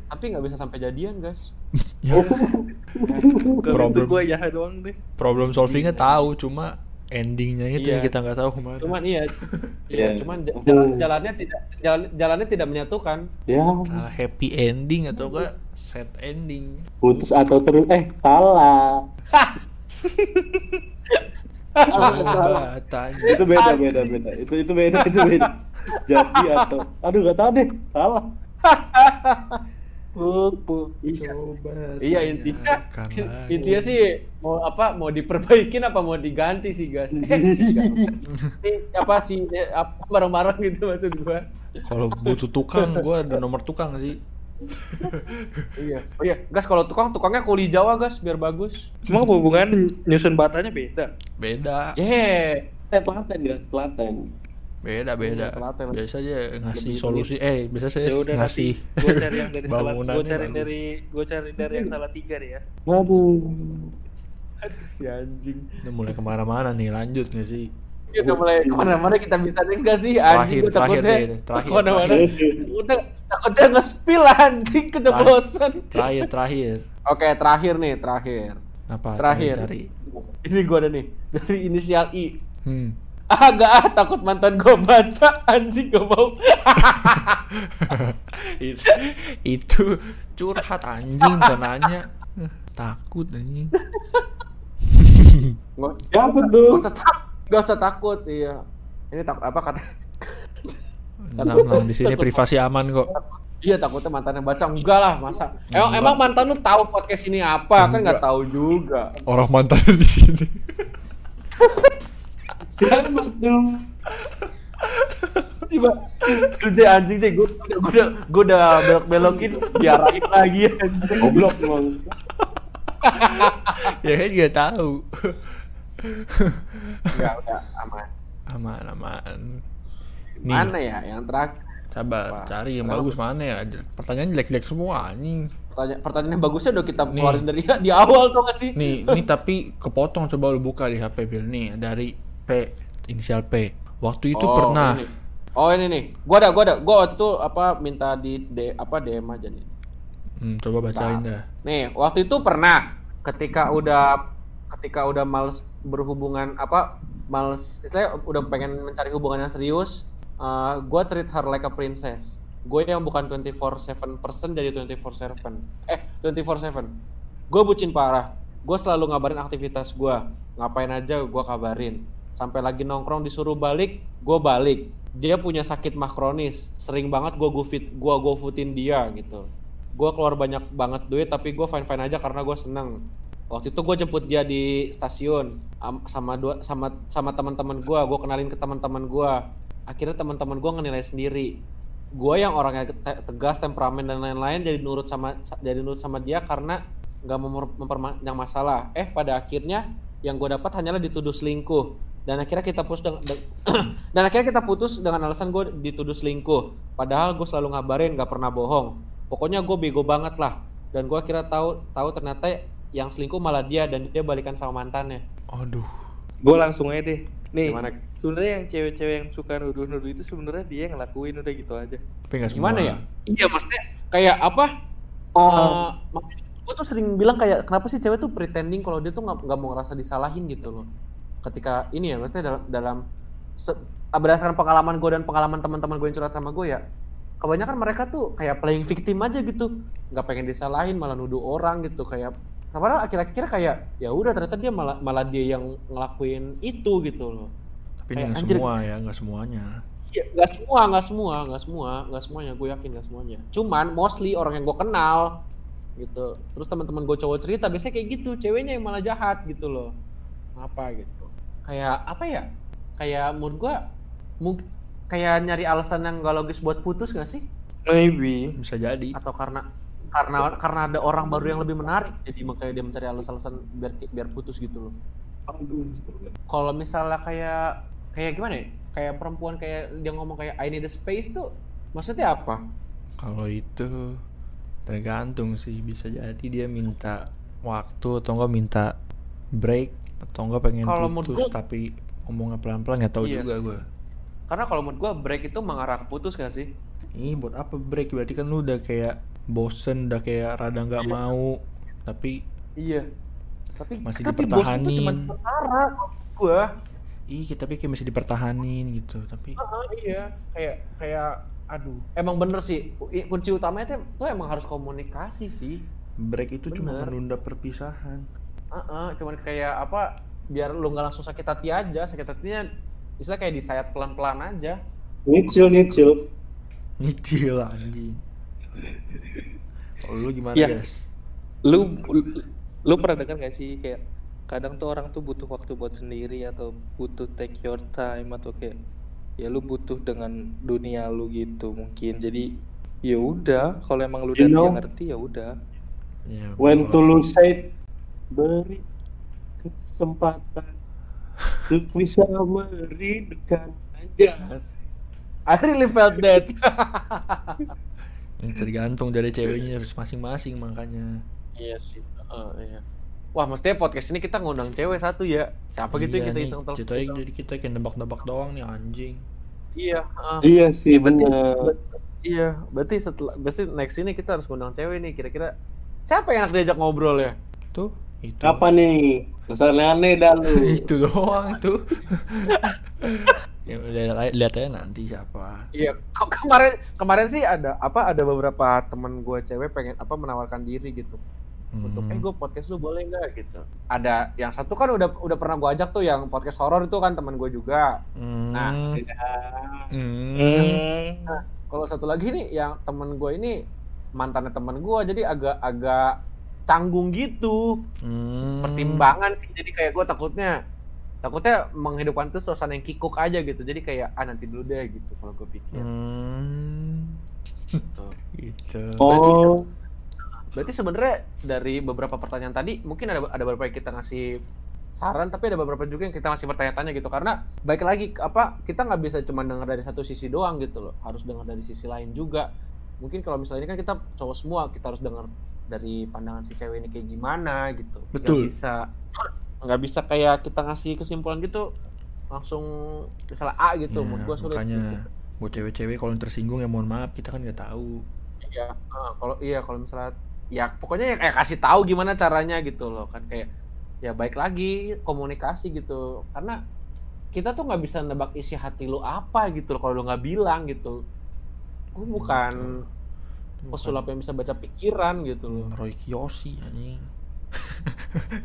tapi nggak bisa sampai jadian guys Ya, Kalau Problem. itu gue ya doang deh. problem solvingnya tahu, cuma endingnya itu Iya. yang kita nggak tahu ke mana. cuman iya Iya. iya cuman jalan, jalannya tidak jalan, jalannya tidak menyatukan ya Entah happy ending atau enggak sad ending. putus atau terus eh salah Coba tanya. itu beda beda beda itu itu beda itu beda jadi atau aduh gak tahu deh salah Puk, puk. Coba. iya intinya intinya sih mau apa mau diperbaikin apa mau diganti sih guys eh, sih, guys. si apa sih eh, apa bareng-bareng gitu maksud gua Kalau butuh tukang, gua ada nomor tukang sih. iya oh iya gas kalau tukang tukangnya kuli Jawa gas biar bagus Cuma hubungan nyusun batanya beda. Beda. yeah eh telaten ya telaten Beda beda. Iya, telaten. Biasa aja ngasih Lebih- solusi. Eh, biasa saya Ya udah ngasih gue cari yang dari salah, gue cari bagus. dari, gue cari dari yang salah tiga deh ya. waduh aduh si anjing Udah mulai ke mana-mana nih, lanjut nggak sih? Ya udah mulai ke mana-mana kita bisa next gak sih Terakhir, anjing gue terakhir takutnya deh, terakhir, ke mana-mana terakhir. takutnya takutnya nge-spill anjing keceplosan Terakhir, terakhir. oke terakhir nih terakhir Apa? terakhir Cari, ini gua ada nih dari inisial I Hmm. ah gak ah takut mantan gua baca anjing gak mau itu, itu curhat anjing bukan nanya. Takut anjing. Nggak Ya, betul. usah tak- nggak usah takut iya ini tak apa kata Tenang, di sini privasi aman kok. Iya takutnya mantannya baca enggak lah masa emang, emang mantan lu tahu podcast ini apa kan nggak Enggak. tahu juga Orang mantan di sini. sih Mbak. kerja anjing deh gue udah gue udah belok belokin diarahin lagi anjing. goblok emang ya kan juga tahu. Enggak, udah aman. aman, aman. Nih, Mana ya yang terakhir? sabar, Apa? cari yang Kenapa? bagus mana ya? Pertanyaan jelek-jelek semua anjing. Pertanyaan, pertanyaan yang bagusnya udah kita Nih. keluarin dari di awal tuh nggak sih? Nih, ini tapi kepotong coba lu buka di HP Bill nih dari P inisial P. Waktu itu Oh, pernah ini. Oh ini nih, gua ada, gua ada, gua waktu itu apa minta di D, apa DM aja nih. Hmm, coba bacain dah. Nih, waktu itu pernah ketika udah ketika udah males berhubungan apa males istilahnya udah pengen mencari hubungan yang serius, eh gue treat her like a princess. Gue yang bukan 24/7 person jadi 24/7. Eh, 24/7. Gue bucin parah. Gue selalu ngabarin aktivitas gue. Ngapain aja gue kabarin. Sampai lagi nongkrong disuruh balik, gue balik. Dia punya sakit mah kronis. Sering banget gue gufit, gue gofutin dia gitu gue keluar banyak banget duit tapi gue fine fine aja karena gue seneng waktu itu gue jemput dia di stasiun am- sama dua sama sama teman-teman gue gue kenalin ke teman-teman gue akhirnya teman-teman gue ngenilai sendiri. Gue yang orangnya te- tegas temperamen dan lain-lain jadi nurut sama jadi nurut sama dia karena nggak memper- memperpanjang masalah. Eh pada akhirnya yang gue dapat hanyalah dituduh selingkuh. Dan akhirnya kita putus dengan de- dan akhirnya kita putus dengan alasan gue dituduh selingkuh. Padahal gue selalu ngabarin nggak pernah bohong. Pokoknya gue bego banget lah. Dan gue kira tahu tahu ternyata yang selingkuh malah dia dan dia balikan sama mantannya. Aduh. Gue langsung aja deh. Nih, Gimana? sebenarnya yang cewek-cewek yang suka nuduh-nuduh itu sebenarnya dia yang ngelakuin udah gitu aja. Tapi nggak semua. gimana ya iya maksudnya kayak apa Ah, gue tuh sering bilang kayak kenapa sih cewek tuh pretending kalau dia tuh nggak nggak mau ngerasa disalahin gitu loh ketika ini ya maksudnya dalam dalam se- berdasarkan pengalaman gue dan pengalaman teman-teman gue yang curhat sama gue ya kebanyakan mereka tuh kayak playing victim aja gitu nggak pengen disalahin malah nuduh orang gitu kayak padahal akhir-akhir kayak ya udah ternyata dia malah malah dia yang ngelakuin itu gitu loh Tapi Kayak, nggak anjir. semua ya, nggak semuanya. Iya, nggak semua, nggak semua, nggak semua, nggak semuanya. Gue yakin nggak semuanya. Cuman mostly orang yang gue kenal gitu. Terus teman-teman gue cowok cerita biasanya kayak gitu, ceweknya yang malah jahat gitu loh. Apa gitu? Kayak apa ya? Kayak menurut gue, mungkin kayak nyari alasan yang gak logis buat putus gak sih? Maybe. Bisa jadi. Atau karena karena karena ada orang baru yang lebih menarik, jadi makanya dia mencari alasan-alasan biar biar putus gitu loh. Kalau misalnya kayak kayak gimana ya? Kayak perempuan kayak dia ngomong kayak I need a space tuh maksudnya apa? Kalau itu tergantung sih bisa jadi dia minta waktu atau enggak minta break atau enggak pengen menurut putus gua- tapi ngomongnya pelan-pelan nggak tahu Iya. juga gue. Karena kalau menurut gua break itu mengarah ke putus gak sih? Ini buat apa break? Berarti kan lu udah kayak bosen, udah kayak rada nggak Iya. mau. Tapi Iya. Tapi Masih tapi cuma dipertahanin. sementara menurut gua. ih tapi kayak masih dipertahanin gitu. Tapi Ah, iya, kayak kayak aduh. Emang bener sih kunci utamanya tuh, tuh emang harus komunikasi sih. break itu cuma Bener. menunda perpisahan. Heeh, cuman kayak apa biar lu nggak langsung sakit hati aja. Sakit hatinya istilah kayak disayat pelan-pelan aja. Nyicil nyicil. Nyicil anjing. Kalau lu gimana Iya. guys? Lu lu pernah dengar gak sih kayak kadang tuh orang tuh butuh waktu buat sendiri atau butuh take your time atau kayak ya lu butuh dengan dunia lu gitu mungkin. Jadi ya udah kalau emang lu You dan dia know, ngerti ya udah. Ya, When to lose sight, beri kesempatan untuk bisa merindukan aja. Yes. I really felt that. Ini tergantung dari ceweknya masing-masing makanya. iya sih. Heeh, iya. Wah, mestinya podcast ini kita ngundang cewek satu ya. Siapa gitu yang Iya kita nih, iseng telepon. ceritanya jadi kita kayak nebak-nebak doang nih anjing. Iya, heeh. Iya sih Iya, bener. ber- iya, berarti setelah berarti next ini kita harus ngundang cewek nih. Kira-kira siapa yang enak diajak ngobrol ya? Tuh, itu. Apa nih? Nggak aneh dah lu. itu doang itu. ya udah lihat aja nanti siapa. Iya, ke- kemarin kemarin sih ada apa ada beberapa temen gue cewek pengen apa menawarkan diri gitu. Untuk Hmm. eh gue podcast lu boleh nggak gitu. Ada yang satu kan udah udah pernah gue ajak tuh yang podcast horor itu kan teman gue juga. Hmm. Nah, Hmm. Nah, kalau satu lagi nih yang temen gue ini mantannya temen gue jadi agak-agak canggung gitu. Hmm. Pertimbangan sih jadi kayak gue takutnya takutnya menghidupkan tuh suasana yang kikuk aja gitu. Jadi kayak ah nanti dulu deh gitu kalau gue pikir. Hmm. Gitu. Oh, Berarti sebenarnya dari beberapa pertanyaan tadi mungkin ada ada beberapa yang kita ngasih saran tapi ada beberapa juga yang kita masih bertanya-tanya gitu karena baik lagi apa kita nggak bisa cuma dengar dari satu sisi doang gitu loh harus dengar dari sisi lain juga mungkin kalau misalnya ini kan kita cowok semua kita harus dengar dari pandangan si cewek ini kayak gimana gitu. Betul. bisa nggak bisa kayak kita ngasih kesimpulan gitu langsung misalnya A gitu Ya, menurut gua sulit sih. makanya buat cewek-cewek kalau tersinggung ya mohon maaf kita kan nggak tahu. Iya, ah, kalau iya kalau misalnya ya pokoknya ya kayak kasih tahu gimana caranya gitu loh kan kayak ya baik lagi komunikasi gitu. Karena kita tuh nggak bisa nebak isi hati lu apa gitu loh kalau lu nggak bilang gitu. Gue bukan Bukan pesulap yang bisa baca pikiran gitu loh Roy Kiyoshi anjing.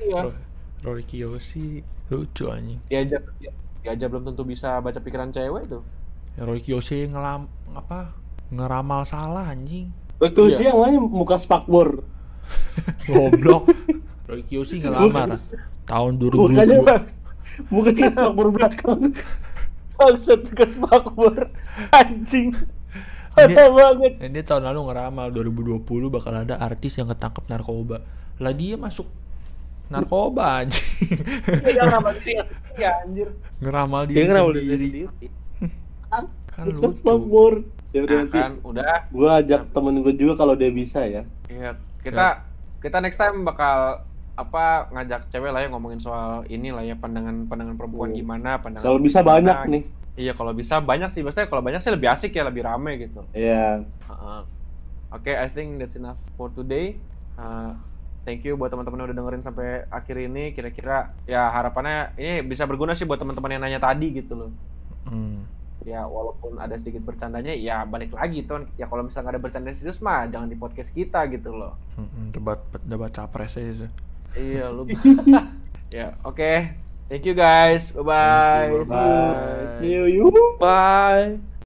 iya Roy, Roy Kiyoshi lucu anjing. dia aja dia, dia aja belum tentu bisa baca pikiran cewek tuh Ya, Roy Kiyoshi ngelam apa ngeramal salah anjing. betul Iya. sih yang lain muka spakbor. Goblok. Roy Kiyoshi ngelamar tahun 2002. Mukanya mukanya spakbor belakang. Bangsat ke smakbor anjing Ini- Salah banget Dan dia tahun lalu ngeramal 2020 bakal ada artis yang ketangkep narkoba. Lah dia masuk narkoba anjing. Dia yang ramal diri ya anjir Ngeramal Dia diri kenapa sendiri. sendiri? Kan lucu. spakbor. Ya udah nah, nanti kan udah gua ajak temen gue juga kalau dia bisa ya. Iya, kita kita next time bakal apa ngajak cewek lah ya ngomongin soal ini lah ya pandangan pandangan perempuan Hmm. gimana pandangan Kalau bisa gimana. banyak nih. Iya kalau bisa banyak sih, maksudnya kalau banyak sih lebih asik ya lebih rame gitu. Iya. Heeh. Oke, I think that's enough for today. Uh, thank you buat teman-teman yang udah dengerin sampai akhir ini. Kira-kira ya harapannya ini bisa berguna sih buat teman-teman yang nanya tadi gitu loh. Hmm. Ya walaupun ada sedikit bercandanya, ya balik lagi tuh. Ya kalau misalnya ada bercanda serius mah jangan di podcast kita gitu loh. Mm-mm, debat debat capres aja. Iya lu. ya oke. Thank you guys. Bye bye. Thank you, See you. Bye. You, you. Bye.